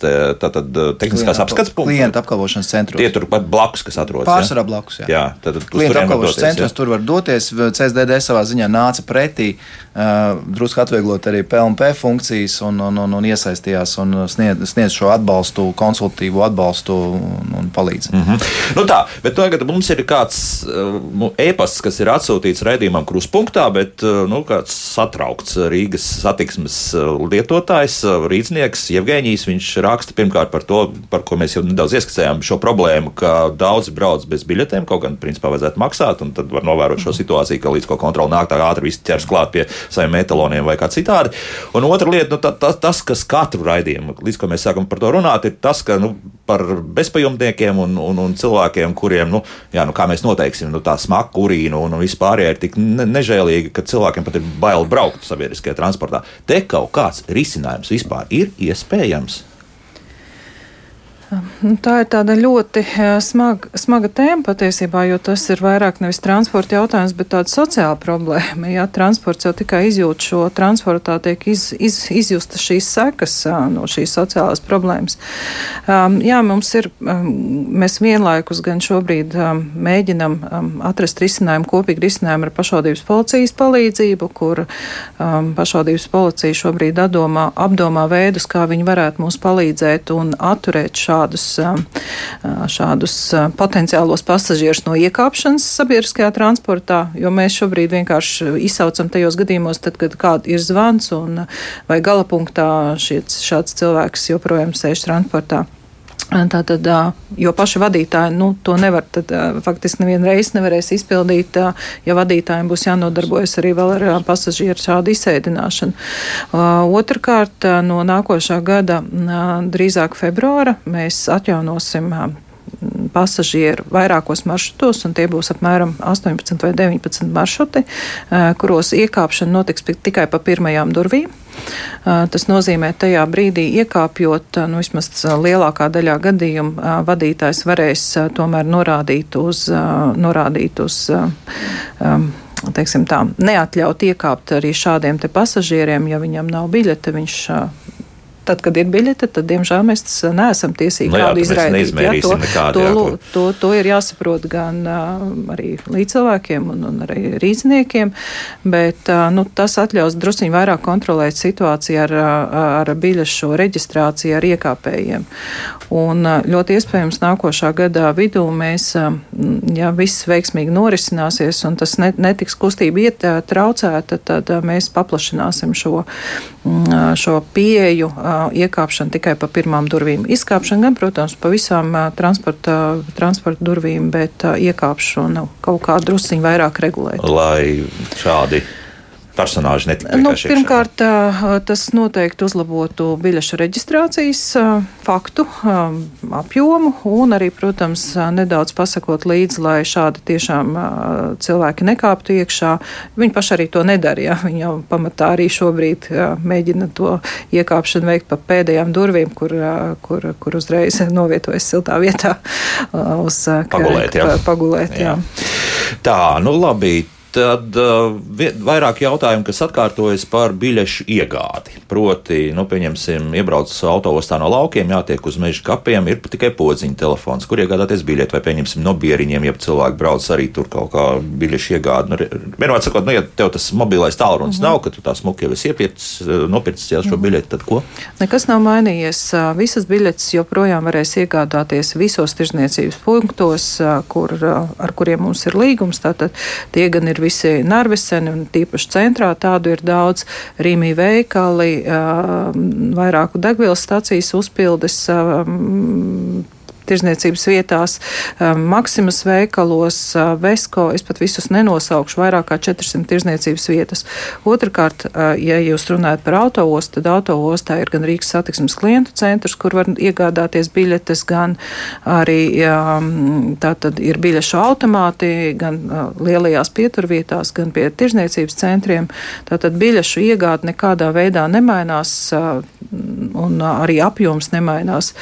tātad tehniskās apskats punkts. Klienta apkalpošanas centros. Tie tur pat blakus, kas atrodas. Pārsvarā blakus, jā. jā tad, Klienta apkalpošanas centros jā. tur var doties. CSDD savā ziņā nāca pretī, uh, drusku atvieglot arī PLP funkcijas un, un, un, un iesaistījās un sniedz, sniedz šo atbalstu, konsultīvu atbalstu un, un palīdz. Mm -hmm. nu tā, bet tagad mums ir kāds uh, e-pasts, kas ir atsūtīts raidījumam kruspunktā, bet uh, nu, kāds satraukts Rīgas satiksmes uh, lietotājs, rīznieks Jevģīnijas. Viņš raksta pirmkārt par to, par ko mēs jau nedaudz ieskicējām, šo problēmu, ka daudzi brauc bez biļetēm, kaut gan principā vajadzētu maksāt, un tad var novērot šo situāciju, ka līdz ko kontroli nāk tā ātri viss ķers klāt pie saviem metaloniem vai kā citādi. Un otra lieta, nu, tā, tā, tas, kas katru raidījumu, līdz ko mēs sākam par to runāt, ir tas, ka nu, par bezpajumtniekiem vecākiem un, un, un cilvēkiem, kuriem, nu, jā, nu, kā mēs noteiksim, nu, tā smaka urīna un, un vispārējā ir tik ne, nežēlīga, ka cilvēkiem pat ir bail braukt sabiedriskajā transportā. Te kaut kāds risinājums vispār ir iespējams. Nu, tā ir tāda ļoti smaga, smaga tēma patiesībā, jo tas ir vairāk nevis transporta jautājums, bet tāda sociāla problēma. Jā, transports jau tikai izjūt šo transportā, tiek iz, iz, izjusta šīs sekas no šīs sociālās problēmas. Jā, mums ir, mēs vienlaikus gan šobrīd mēģinam atrast risinājumu, kopīgi risinājumu ar pašvaldības policijas palīdzību, kur pašvaldības policija šobrīd atdomā, apdomā veidus, kā viņi varētu mums palīdzēt un atturēt šādu šādus, šādus potenciālos pasažierus no iekāpšanas sabiedriskajā transportā, jo mēs šobrīd vienkārši izsaucam tajos gadījumos, tad, kad kāda ir zvans un vai galapunktā šiet, šāds cilvēks joprojām sēž transportā. Tātad, jo paši vadītāji nu, to nevar, tad faktiski nevienu reizi nevarēs izpildīt, ja vadītājiem būs jānodarbojas arī vēl ar pasažieru šādu izsēdināšanu. Otrakārt, no nākošā gada, drīzāk februāra, mēs atjaunosim pasažieru vairākos maršrutos, un tie būs apmēram 18 vai 19 maršruti, kuros iekāpšana notiks tikai pa pirmajām durvīm. Tas nozīmē, tajā brīdī iekāpjot, nu, vismaz lielākā daļā gadījumu, vadītājs varēs tomēr norādīt uz, norādīt uz teiksim tā, neatļaut iekāpt arī šādiem pasažieriem, ja viņam nav biļete, viņš Tad, kad ir biļete, tad, diemžēl, mēs neesam tiesīgi no nu jā, kādu izraidīt. Jā, to, nekādu, to, jā, to, to ir jāsaprot gan uh, arī līdzcilvēkiem un, un arī rīzniekiem, bet uh, nu, tas atļaus drusciņi vairāk kontrolēt situāciju ar, ar biļešu reģistrāciju ar iekāpējiem. Un uh, ļoti iespējams nākošā gadā vidū mēs, uh, ja viss veiksmīgi norisināsies un tas net, netiks kustība iet uh, traucēta, tad uh, mēs paplašināsim šo, uh, šo pieeju. Uh, iekāpšana tikai pa pirmām durvīm. Izkāpšana gan, protams, pa visām transporta, transporta durvīm, bet iekāpšanu kaut kā drusciņi vairāk regulēt. Lai šādi personāži netika nu, Pirmkārt, tas noteikti uzlabotu biļešu reģistrācijas faktu apjomu un arī, protams, nedaudz pasakot līdzi, lai šādi tiešām cilvēki nekāptu iekšā. Viņi paši arī to nedara. Ja? Viņi jau pamatā arī šobrīd mēģina to iekāpšanu veikt pa pēdējām durvīm, kur, kur, kur uzreiz novietojas siltā vietā uz pagulēt. Jā. pagulēt jā. Jā. Tā, nu labi. Tad uh, vairāk jautājumu, kas atkārtojas par biļešu iegādi. Proti, nu, pieņemsim, iebrauc autostā no laukiem, jātiek uz meža kapiem, ir tikai podziņa telefons, kur iegādāties biļeti, vai pieņemsim no bieriņiem, ja cilvēki brauc arī tur kaut kā biļešu iegādi. Nu, vienmēr sakot, nu, ja tev tas mobilais tālrunis mm -hmm. nav, ka tu tā smuki jau esi iepircis, uh, nopircis jau šo mm -hmm. biļeti, tad ko? Nekas nav mainījies. Uh, visas biļetes joprojām varēs iegādāties visos tirzniecības punktos, kur, ar kuriem mums ir līgums. Tātad tie gan ir visi narveseni un tīpaši centrā tādu ir daudz. Rīmī veikali, vairāku degvielas stacijas uzpildes tirzniecības vietās, um, Maksimas veikalos, uh, Vesko, es pat visus nenosaukšu, vairāk kā 400 tirzniecības vietas. Otrakārt, uh, ja jūs runājat par autoostu, tad autoostā ir gan Rīgas satiksmes klientu centrs, kur var iegādāties biļetes, gan arī um, tātad ir biļešu automāti, gan lielajās pieturvietās, gan pie tirzniecības centriem. Tātad biļešu iegāde nekādā veidā nemainās un arī apjoms nemainās.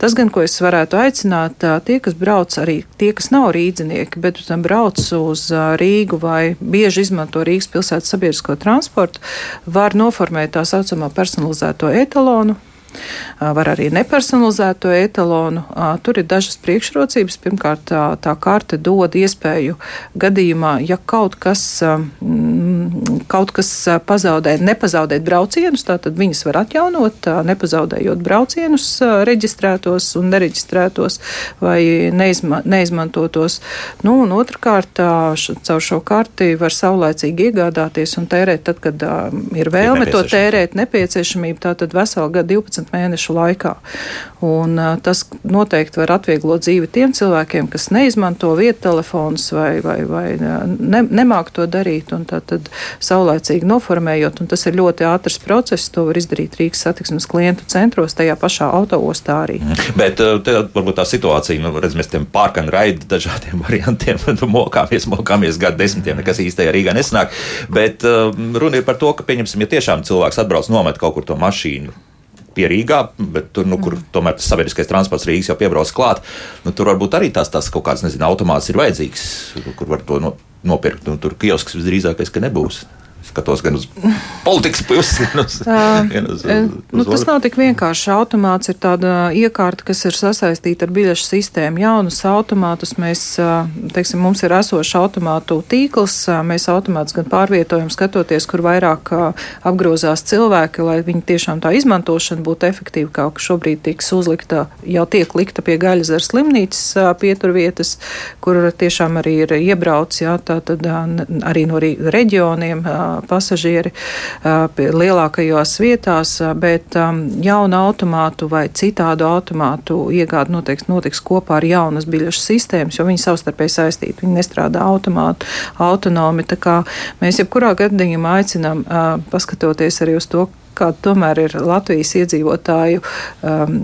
Tas gan, ko es varētu aicināt, tie, kas brauc, arī tie, kas nav rīdzinieki, bet brauc uz Rīgu vai bieži izmanto Rīgas pilsētas sabiedrisko transportu, var noformēt tā saucamo personalizēto etalonu Var arī nepersonalizēto etalonu. Tur ir dažas priekšrocības. Pirmkārt, tā, tā karte dod iespēju gadījumā, ja kaut kas, kaut kas pazaudē, nepazaudēt braucienus, tad viņas var atjaunot, nepazaudējot braucienus reģistrētos un nereģistrētos vai neizma, neizmantotos. Nu, un otrkārt, caur šo karti var saulēcīgi iegādāties un tērēt tad, kad ir vēlme to tērēt, nepieciešamība. Tātad veselu gadu 12 12 mēnešu laikā. Un, tas noteikti var atvieglot dzīvi tiem cilvēkiem, kas neizmanto vietu telefonus vai, vai, vai ne, nemāk to darīt, un tad, tad saulēcīgi noformējot, un tas ir ļoti ātrs process, to var izdarīt Rīgas satiksmes klientu centros, tajā pašā autoostā arī. Mhm. Bet te, varbūt tā situācija, nu, redz, mēs tiem pārkanu raidi dažādiem variantiem, nu, mokāmies, mokāmies gadu desmitiem, nekas īstajā Rīgā nesanāk, bet runa ir par to, ka, pieņemsim, ja tiešām cilvēks atbrauc nomet kaut kur to mašīnu, pie Rīgā, bet tur, nu, kur mm. tomēr tas sabiedriskais transports Rīgas jau piebrauc klāt, nu, tur varbūt arī tās, tās kaut kāds, nezinu, automāts ir vajadzīgs, kur var to no, nopirkt. Nu, tur kiosks visdrīzākais, ka nebūs skatos gan uz politikas pusi, gan uz. Gan uz, uz, uz nu, tas nav tik vienkārši. Automāts ir tāda iekārta, kas ir sasaistīta ar biļešu sistēmu. Jaunus automātus mēs, teiksim, mums ir esošs automātu tīkls. Mēs automātus gan pārvietojam, skatoties, kur vairāk apgrozās cilvēki, lai viņi tiešām tā izmantošana būtu efektīva, kā šobrīd tiks uzlikta, jau tiek likta pie gaļas ar slimnīcas pieturvietas, kur tiešām arī ir iebrauc, jā, tā tad arī no reģioniem pasažieri lielākajās vietās, bet jaunu automātu vai citādu automātu iegāde noteikti notiks kopā ar jaunas biļešu sistēmas, jo viņi savstarpēji saistīti. Viņi nestrādā automātu, autonomi. Mēs jebkurā gadījumā aicinām, paskatoties arī uz to, kāda tomēr ir Latvijas iedzīvotāju um,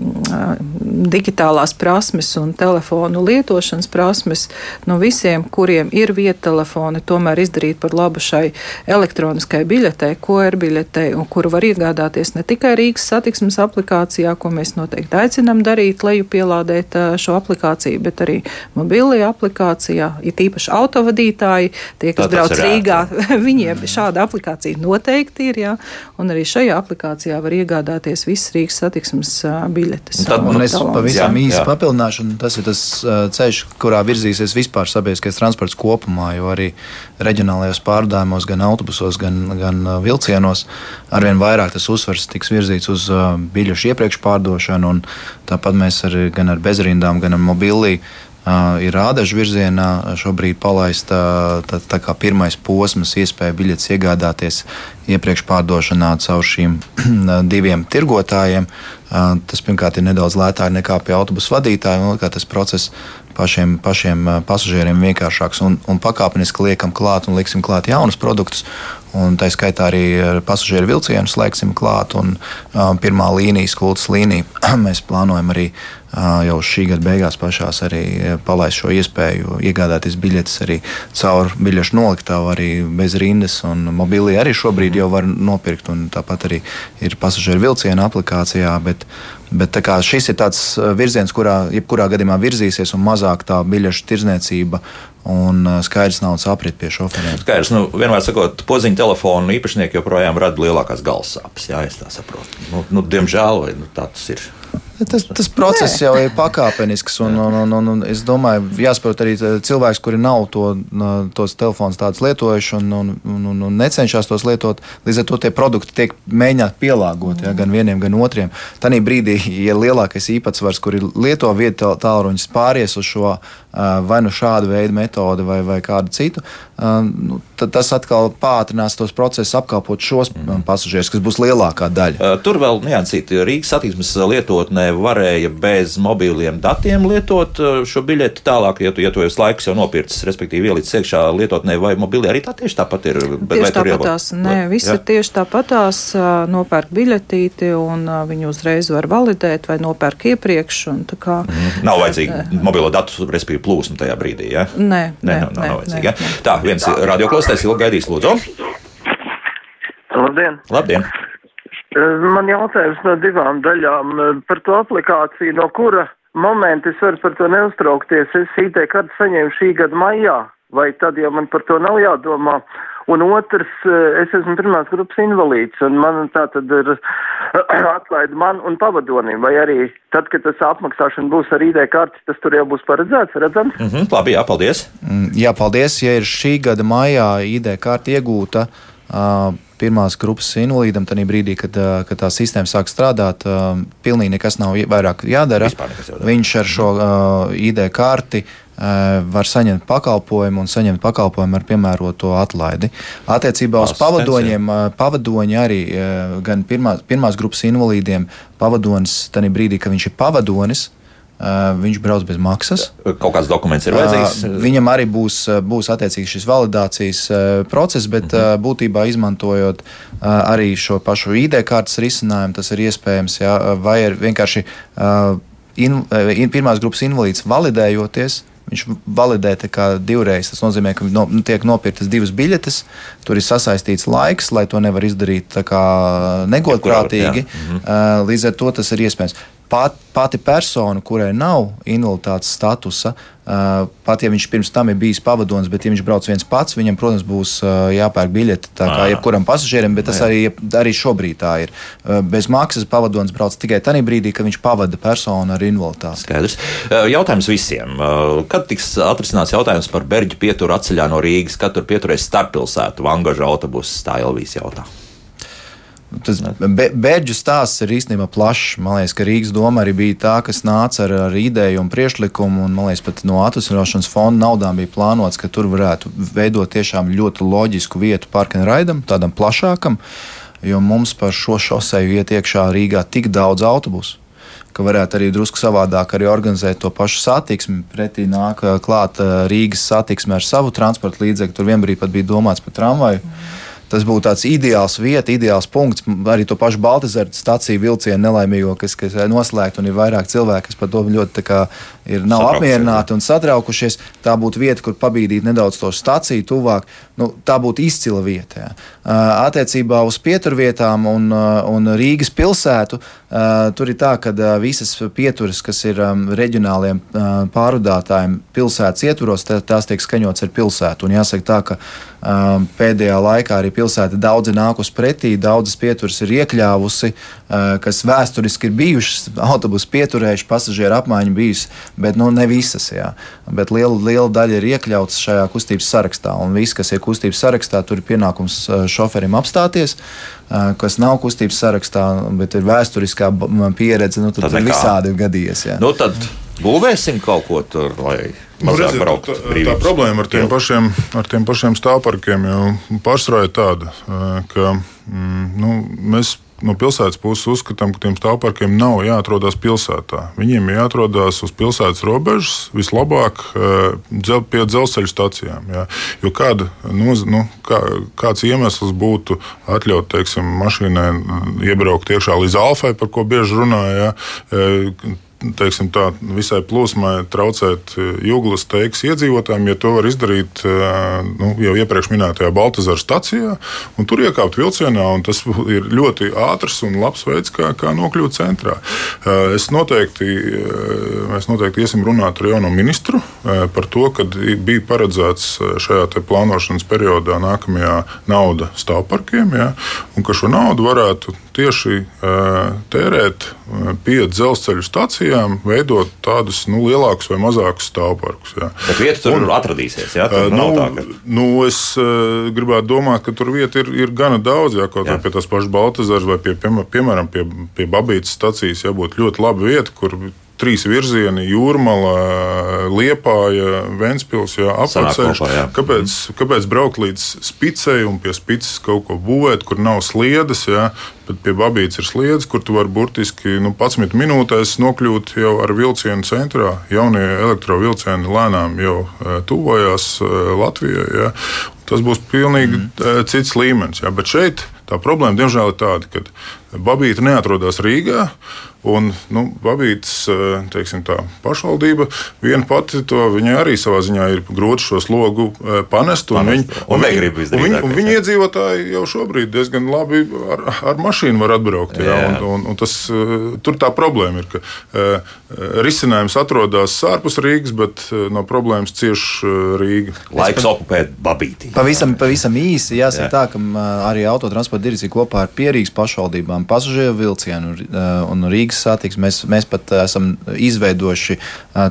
digitālās prasmes un telefonu lietošanas prasmes, no visiem, kuriem ir vieta telefoni, tomēr izdarīt par labu šai elektroniskai biļetei, QR biļetei, un kuru var iegādāties ne tikai Rīgas satiksmes aplikācijā, ko mēs noteikti aicinām darīt, leju pielādēt uh, šo aplikāciju, bet arī mobilajā aplikācijā, ir tīpaši autovadītāji, tie, kas brauc Rīgā, viņiem šāda aplikācija noteikti ir, jā, un arī šajā aplikācijā aplikācijā var iegādāties visas Rīgas satiksmes biļetes. Tad, un es pavisam īsi papildināšu, un tas ir tas ceļš, kurā virzīsies vispār sabiedriskais transports kopumā, jo arī reģionālajos pārdājumos, gan autobusos, gan, gan vilcienos arvien vairāk tas uzsvars tiks virzīts uz biļešu iepriekš pārdošanu, un tāpat mēs arī gan ar bezrindām, gan ar mobilī ir rādažu virzienā šobrīd palaista tā, tā kā pirmais posms, iespēja biļetes iegādāties iepriekš pārdošanā caur šīm diviem tirgotājiem. Tas pirmkārt ir nedaudz lētāk nekā pie autobusu vadītāja, un tas process pašiem, pašiem pasažieriem vienkāršāks un, un pakāpeniski liekam klāt un liksim klāt jaunus produktus. Un tā skaitā arī pasažieru vilcienu slēgsim klāt, un uh, pirmā līnijas, kultas līnija, mēs plānojam arī uh, jau šī gada beigās pašās arī palaist šo iespēju iegādāties biļetes arī caur biļešu noliktavu, arī bez rindas, mobilī arī šobrīd jau var nopirkt, un tāpat arī ir pasažieru vilcienu aplikācijā, bet, bet šis ir tāds virziens, kurā jebkurā gadījumā virzīsies, un mazāk tā biļešu tirzniecība un skaidrs naudas aprit pie šoferiem. Skaidrs, nu, vienmēr sakot, podziņu telefonu īpašnieki joprojām rada lielākās galvas sāpes. Jā, es tā saprotu. Nu, nu, diemžēl, vai nu, tā tas ir. Tas, tas process Nē. jau ir pakāpenisks, un, un, un, un, un es domāju, jāsaprot arī cilvēks, kuri nav to, tos telefonus tādus lietojuši un, un, un, un necenšas tos lietot. Līdz ar to tie produkti tiek mēģināti pielāgot ja, gan vieniem, gan otriem. Tanī brīdī, ja lielākais īpatsvars, kuri lieto vietu tālruņus, pāries uz šo vai nu šādu veidu metodi vai, vai kādu citu, nu, tad tas atkal pātrinās tos procesus, apkalpot šos mm. pasažierus, kas būs lielākā daļa. Tur vēl niansīt, Rīgas satiksmes lietotnē varēja bez mobiliem datiem lietot šo biļeti tālāk, ja tu, ja tu esi laiks jau nopircis, respektīvi ielicis iekšā lietotnē vai mobilī, arī tā tieši tāpat ir. Tieši tāpatās, nē, viss ir tieši tāpatās, nopērk biļetīti un viņu uzreiz var validēt vai nopērk iepriekš. Tā kā, mm. Nav vajadzīgi mobilo datu, respektīvi plūsmu tajā brīdī. Ja? Nē, nē, nē, nav, nav nē, vajadzīgi. Nē, ja? Tā, viens radioklausītājs ilgi gaidīs, lūdzu. Labdien! Labdien. Man jautājums no divām daļām par to aplikāciju, no kura momenta es varu par to neuztraukties. Es IT kartu saņēmu šī gada maijā, vai tad jau man par to nav jādomā? Un otrs, eh, es esmu pirmās grupas invalīds, un man tā tad ir atlaida man un pavadonim, vai arī tad, kad tas apmaksāšana būs ar ID karti, tas tur jau būs paredzēts, redzams? Mm -hmm, labi, jā, paldies. Mm, jā, paldies, ja ir šī gada maijā ID karti iegūta. Uh, pirmās grupas invalīdam, tad brīdī, kad, kad tā sistēma sāk strādāt, pilnīgi nekas nav vairāk jādara. Viņš ar šo uh, ID karti var saņemt pakalpojumu un saņemt pakalpojumu ar piemēroto atlaidi. Attiecībā uz pavadoņiem, pavadoņi arī gan pirmās, pirmās grupas invalīdiem, pavadonis tajā brīdī, kad viņš ir pavadonis, viņš brauc bez maksas. Kaut kāds dokuments ir vajadzīgs. Viņam arī būs, būs attiecīgs šis validācijas process, bet uh -huh. būtībā izmantojot arī šo pašu ID kartes risinājumu, tas ir iespējams. Jā, vai ir vienkārši in, in, pirmās grupas invalīds validējoties. Viņš validē divreiz. Tas nozīmē, ka no, nu, tiek nopirktas divas biļetes, tur ir sasaistīts laiks, lai to nevar izdarīt negodprātīgi. Mhm. Līdz ar to tas ir iespējams pat, pati persona, kurai nav invaliditātes statusa, uh, pat ja viņš pirms tam ir bijis pavadonis, bet ja viņš brauc viens pats, viņam, protams, būs uh, jāpērk biļete tā kā jebkuram pasažierim, bet tas arī, arī šobrīd tā ir. Uh, bez maksas pavadonis brauc tikai tajā brīdī, kad viņš pavada personu ar invaliditāti. Skaidrs. Jautājums visiem. Kad tiks atrisināts jautājums par Berģu pieturu atceļā no Rīgas, kad tur pieturēs starppilsētu Vangaža autobusu, tā Elvijas jautājums. Tas bērģu stāsts ir īstenībā plašs. Man liekas, ka Rīgas doma arī bija tā, kas nāca ar, ar ideju un priekšlikumu. Un, man liekas, pat no atvesļošanas fonda naudām bija plānots, ka tur varētu veidot tiešām ļoti loģisku vietu parkam raidam, tādam plašākam. Jo mums par šo šoseju iet iekšā Rīgā tik daudz autobusu ka varētu arī drusku savādāk arī organizēt to pašu satiksmi. Pretī nāk klāt Rīgas satiksme ar savu transporta līdzekli. Tur vienbrīd pat bija domāts par tramvaju. Mm. Tas būtu tāds ideāls vieta, ideāls punkts. Arī to pašu Baltazara staciju vilcienu nelaimīgo, kas, kas ir noslēgta un ir vairāk cilvēku, kas par to ļoti kā, ir, nav Satrauks, apmierināti un satraukušies. Tā būtu vieta, kur pabīdīt nedaudz to staciju tuvāk. Nu, tā būtu izcila vieta. Jā. Attiecībā uz pieturvietām un, un Rīgas pilsētu tur ir tā, ka visas pieturas, kas ir reģionāliem pārvadātājiem pilsētas ietvaros, tās tiek skaņotas ar pilsētu. Un jāsaka tā, ka pēdējā laikā arī pilsēta daudz ir nākusi pretī, daudzas pieturas ir iekļāvusi, kas vēsturiski ir bijušas, autobusu pieturējuši, pasažieru apmaiņa bijusi, bet nu, ne visas. Jā. Bet liela, liela daļa ir iekļauts šajā kustības sarakstā, un viss, kas ir kustības sarakstā, tur ir pienākums šoferim apstāties. Kas nav kustības sarakstā, bet ir vēsturiskā pieredze, nu, tad, tad visādi ir gadījies. Jā. Nu, tad būvēsim kaut ko tur, lai Nu, redziet, tā, tā problēma ar tiem, pašiem, ar tiem pašiem stāvparkiem jau pārsvarā ir tāda, ka mm, nu, mēs no pilsētas puses uzskatām, ka tiem stāvparkiem nav jāatrodas pilsētā. Viņiem ir jāatrodas uz pilsētas robežas, vislabāk pie dzelzceļa stacijām. Jā. Jo kāda, noz, nu, kā, kāds iemesls būtu atļaut teiksim, mašīnai iebraukt iekšā līdz Alfai, par ko bieži runāja teiksim, tā, visai plūsmai traucēt e, jūglas teiks iedzīvotājiem, ja to var izdarīt e, nu, jau iepriekš minētajā Baltazara stacijā, un tur iekāpt vilcienā, tas ir ļoti ātrs un labs veids, kā, kā nokļūt centrā. E, es noteikti, mēs noteikti iesim runāt ar jauno ministru par to, ka bija paredzēts šajā plānošanas periodā nākamajā nauda stāvparkiem, ja, un ka šo naudu varētu tieši tērēt pie dzelzceļa stācijām, veidot tādus nu, lielākus vai mazākus stāvparkus. Bet vieta tur un, atradīsies. Jā, tur nu, tā, ka... nu, es uh, gribētu domāt, ka tur vieta ir, ir gana daudz. Jā, kaut kā pie tās pašas Baltasaras vai pie, piemēram pie, pie Babītas stācijas jābūt ļoti laba vieta, kur trīs virzieni - jūrmala, liepāja, Ventspils, apceļš. Kāpēc, kāpēc braukt līdz spicei un pie spices kaut ko būvēt, kur nav sliedes, jā, bet pie babītes ir sliedes, kur tu vari burtiski nu, 11 minūtēs nokļūt jau ar vilcienu centrā. Jaunie elektrovilcieni lēnām jau e, tuvojās e, Latvijai. Jā. Tas būs pilnīgi mm. cits līmenis. Jā. Bet šeit tā problēma, diemžēl, ir tāda, ka Babīte neatrodas Rīgā. Un, nu, Babītas eh, teiksim, tā, pašvaldība viena pati to viņai arī savā ziņā ir grūti šo slogu eh, panest. Un, panest, viņi, un, un, viņi, un, viņi, un viņi iedzīvotāji jau šobrīd diezgan labi ar, ar mašīnu var atbraukt. Jā, jā. Un, un, un tas, eh, tur tā problēma ir, ka risinājums atrodas ārpus Rīgas, bet no problēmas cieš Rīga. Laiks okupēt Babīti. Pavisam, pavisam īsi jāsaka jā. tā, ka arī autotransporta direkcija kopā ar Pierīgas pašvaldībām reģionālām pasažieru vilcienu un Rīgas satiksmi. Mēs, mēs pat esam izveidojuši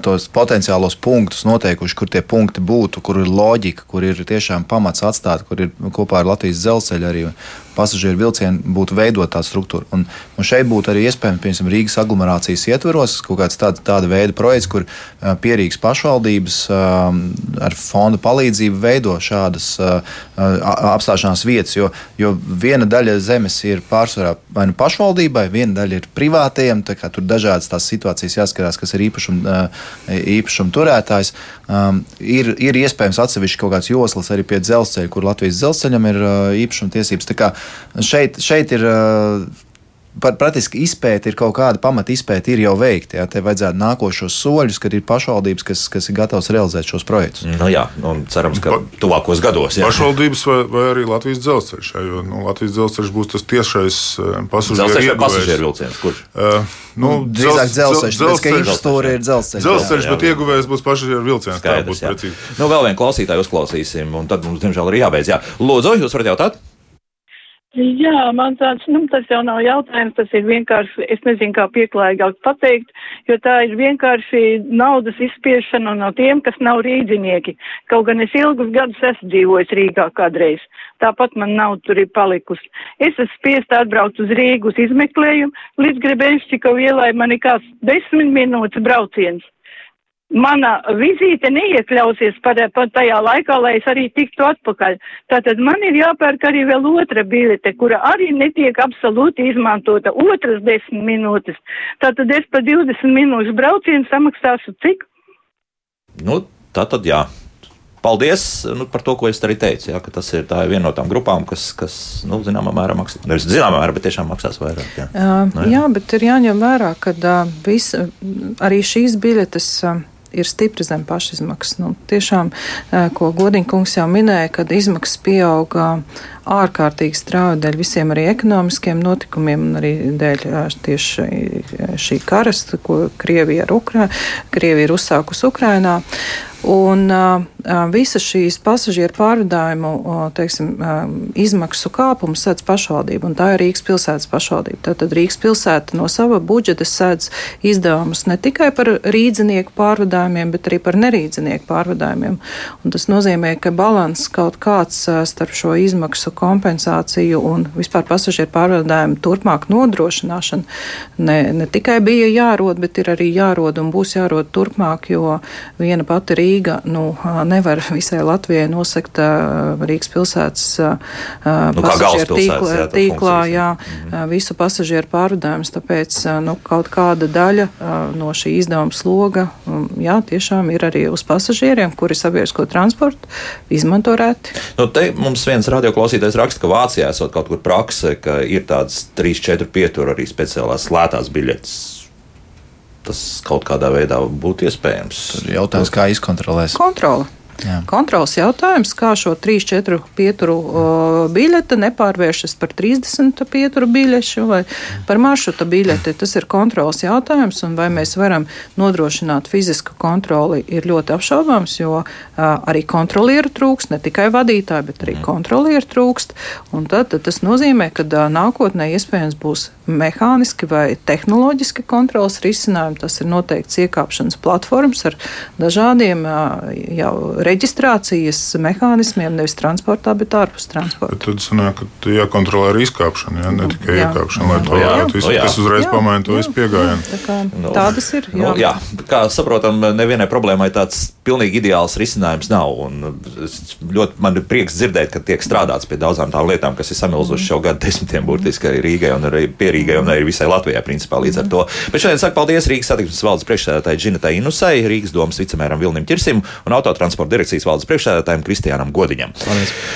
tos potenciālos punktus, noteikuši, kur tie punkti būtu, kur ir loģika, kur ir tiešām pamats atstāt, kur ir kopā ar Latvijas dzelzceļu arī pasažieru vilcienu būtu veidot tā struktūra. Un, un šeit būtu arī iespējams, piemēram, Rīgas aglomerācijas ietveros kaut kāds tāda, tāda veida projekts, kur pierīgas pašvaldības ar fonda palīdzību veido šādas apstāšanās vietas. Jo, jo viena daļa zemes ir pārsvarā vai nu pašvaldībai, viena daļa ir privātajiem. Tur dažādas tās situācijas jāskatās, kas ir īpašuma, īpašuma turētājs. Ir, ir iespējams atsevišķi kaut kāds joslas arī pie dzelzceļa, kur Latvijas dzelzceļam ir īpašuma tiesības. Tā kā šeit, šeit ir. Praktiski izpēta ir kaut kāda pamata izpēta, ir jau veikta. Ja? Te vajadzētu nākošos soļus, kad ir pašvaldības, kas, kas ir gatavas realizēt šos projektus. Nu, jā, un cerams, ka pa, tuvākos gados. Jā. Pašvaldības vai, vai arī Latvijas dzelzceļš. Jo nu, Latvijas dzelzceļš būs tas tiešais pasažieru, pasažieru vilciens. Kurš? Uh, nu, drīzāk dzelzceļš, dzelzceļš, ka infrastruktūra ir dzelzceļš. Dzelzceļš, bet ieguvējs būs pasažieru vilciens. Skaidrs, tā būs precīzi. Nu, vēl vienu klausītāju uzklausīsim, un tad mums, diemžēl, ir jābeidz. Jā. Lūdzu, jūs varat jautāt? Jā, man tāds, nu, tas jau nav jautājums, tas ir vienkārši, es nezinu, kā pieklājīgāk pateikt, jo tā ir vienkārši naudas izspiešana no tiem, kas nav rīdzinieki. Kaut gan es ilgus gadus esmu dzīvojis Rīgā kādreiz, tāpat man nav tur ir palikusi. Es esmu spiest atbraukt uz Rīgu uz izmeklējumu, līdz Grebenšķika ielai man ir kāds desmit minūtes brauciens mana vizīte neiekļausies par, par tajā laikā, lai es arī tiktu atpakaļ. Tātad man ir jāpērk arī vēl otra bilete, kura arī netiek absolūti izmantota otras desmit minūtes. Tātad es par 20 minūšu braucienu samaksāšu cik? Nu, tā tad jā. Paldies nu, par to, ko es arī teicu. Jā, tas ir, viena no tām grupām, kas, kas nu, zināmā mērā maksā. Nevis zināmā mērā, bet tiešām maksās vairāk. Jā, uh, nu, jā. jā bet ir jāņem vērā, ka uh, vis, arī šīs biļetes. Uh, ir stipri zem pašizmaksas. Nu, tiešām, ko Godiņkungs jau minēja, kad izmaksas pieauga ārkārtīgi strauji dēļ visiem arī ekonomiskiem notikumiem un arī dēļ tieši šī karas, ko Krievija ir, Ukra Krievija ir uzsākusi Ukrainā. Un uh, visas šīs pasažieru pārvadājumu uh, teiksim, uh, izmaksu kāpumu sēdz pašvaldība, un tā ir Rīgas pilsētas pašvaldība. Tātad Rīgas pilsēta no sava budžeta sēdz izdevumus ne tikai par rīdzinieku pārvadājumiem, bet arī par nerīdzinieku pārvadājumiem. Un tas nozīmē, ka balans kaut kāds starp šo izmaksu kompensāciju un vispār pasažieru pārvadājumu turpmāk nodrošināšanu ne, ne tikai bija jārod, bet ir arī jārod un būs jārod turpmāk, jo viena pati Rīga nu, nevar visai Latvijai nosekt Rīgas pilsētas nu, pasažieru tīklā, jā, tīklā jā, mhm. visu pasažieru pārvadājumus, tāpēc nu, kaut kāda daļa no šī izdevuma sloga jā, tiešām ir arī uz pasažieriem, kuri sabiedrisko transportu izmanto reti. Nu, te mums viens radioklausītājs raksta, ka Vācijā esot kaut kur prakse, ka ir tādas 3, 4 pietur arī speciālās lētās biļetes tas kaut kādā veidā būtu iespējams. Tur jautājums, kā izkontrolēs? Kontrola. Jā. Kontrols jautājums, kā šo 3-4 pieturu o, biļeti nepārvēršas par 30 pieturu biļešu vai par maršruta biļeti. Tas ir kontrols jautājums, un vai mēs varam nodrošināt fizisku kontroli, ir ļoti apšaubāms, jo arī kontrolieru trūkst, ne tikai vadītāji, bet arī kontrolieru trūkst. Tad, tad tas nozīmē, ka nākotnē iespējams būs mehāniski vai tehnoloģiski kontrols risinājumi. Tas ir noteikts iekāpšanas platformas ar dažādiem jau reģistrācijas mehānismiem, nevis transportā, bet ārpus transporta. Bet tad sanāk, ka jākontrolē arī izkāpšana, ja? ne tikai jā. iekāpšana, lai to varētu visu, kas uzreiz pamaina to izpiegājienu. Tā kā, nu, tādas ir. Jā. Nu, jā, kā saprotam, nevienai problēmai tāds pilnīgi ideāls risinājums nav. Un ļoti man ir prieks dzirdēt, ka tiek strādāts pie daudzām tām lietām, kas ir samilzušas jau gadu desmitiem burtiski arī Rīgai un arī pie Rīgai un arī visai Latvijai principā līdz ar to. Bet šodien saku paldies Rīgas satiksmes valdes priekšsēdētāji Džinatai Inusai, Rīgas domas vicemēram Vilnim Čirsim un autotransporta direkcijas valdes priekšsēdētājiem Kristiānam Godiņam.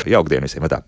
Jaukdien visiem! Tā.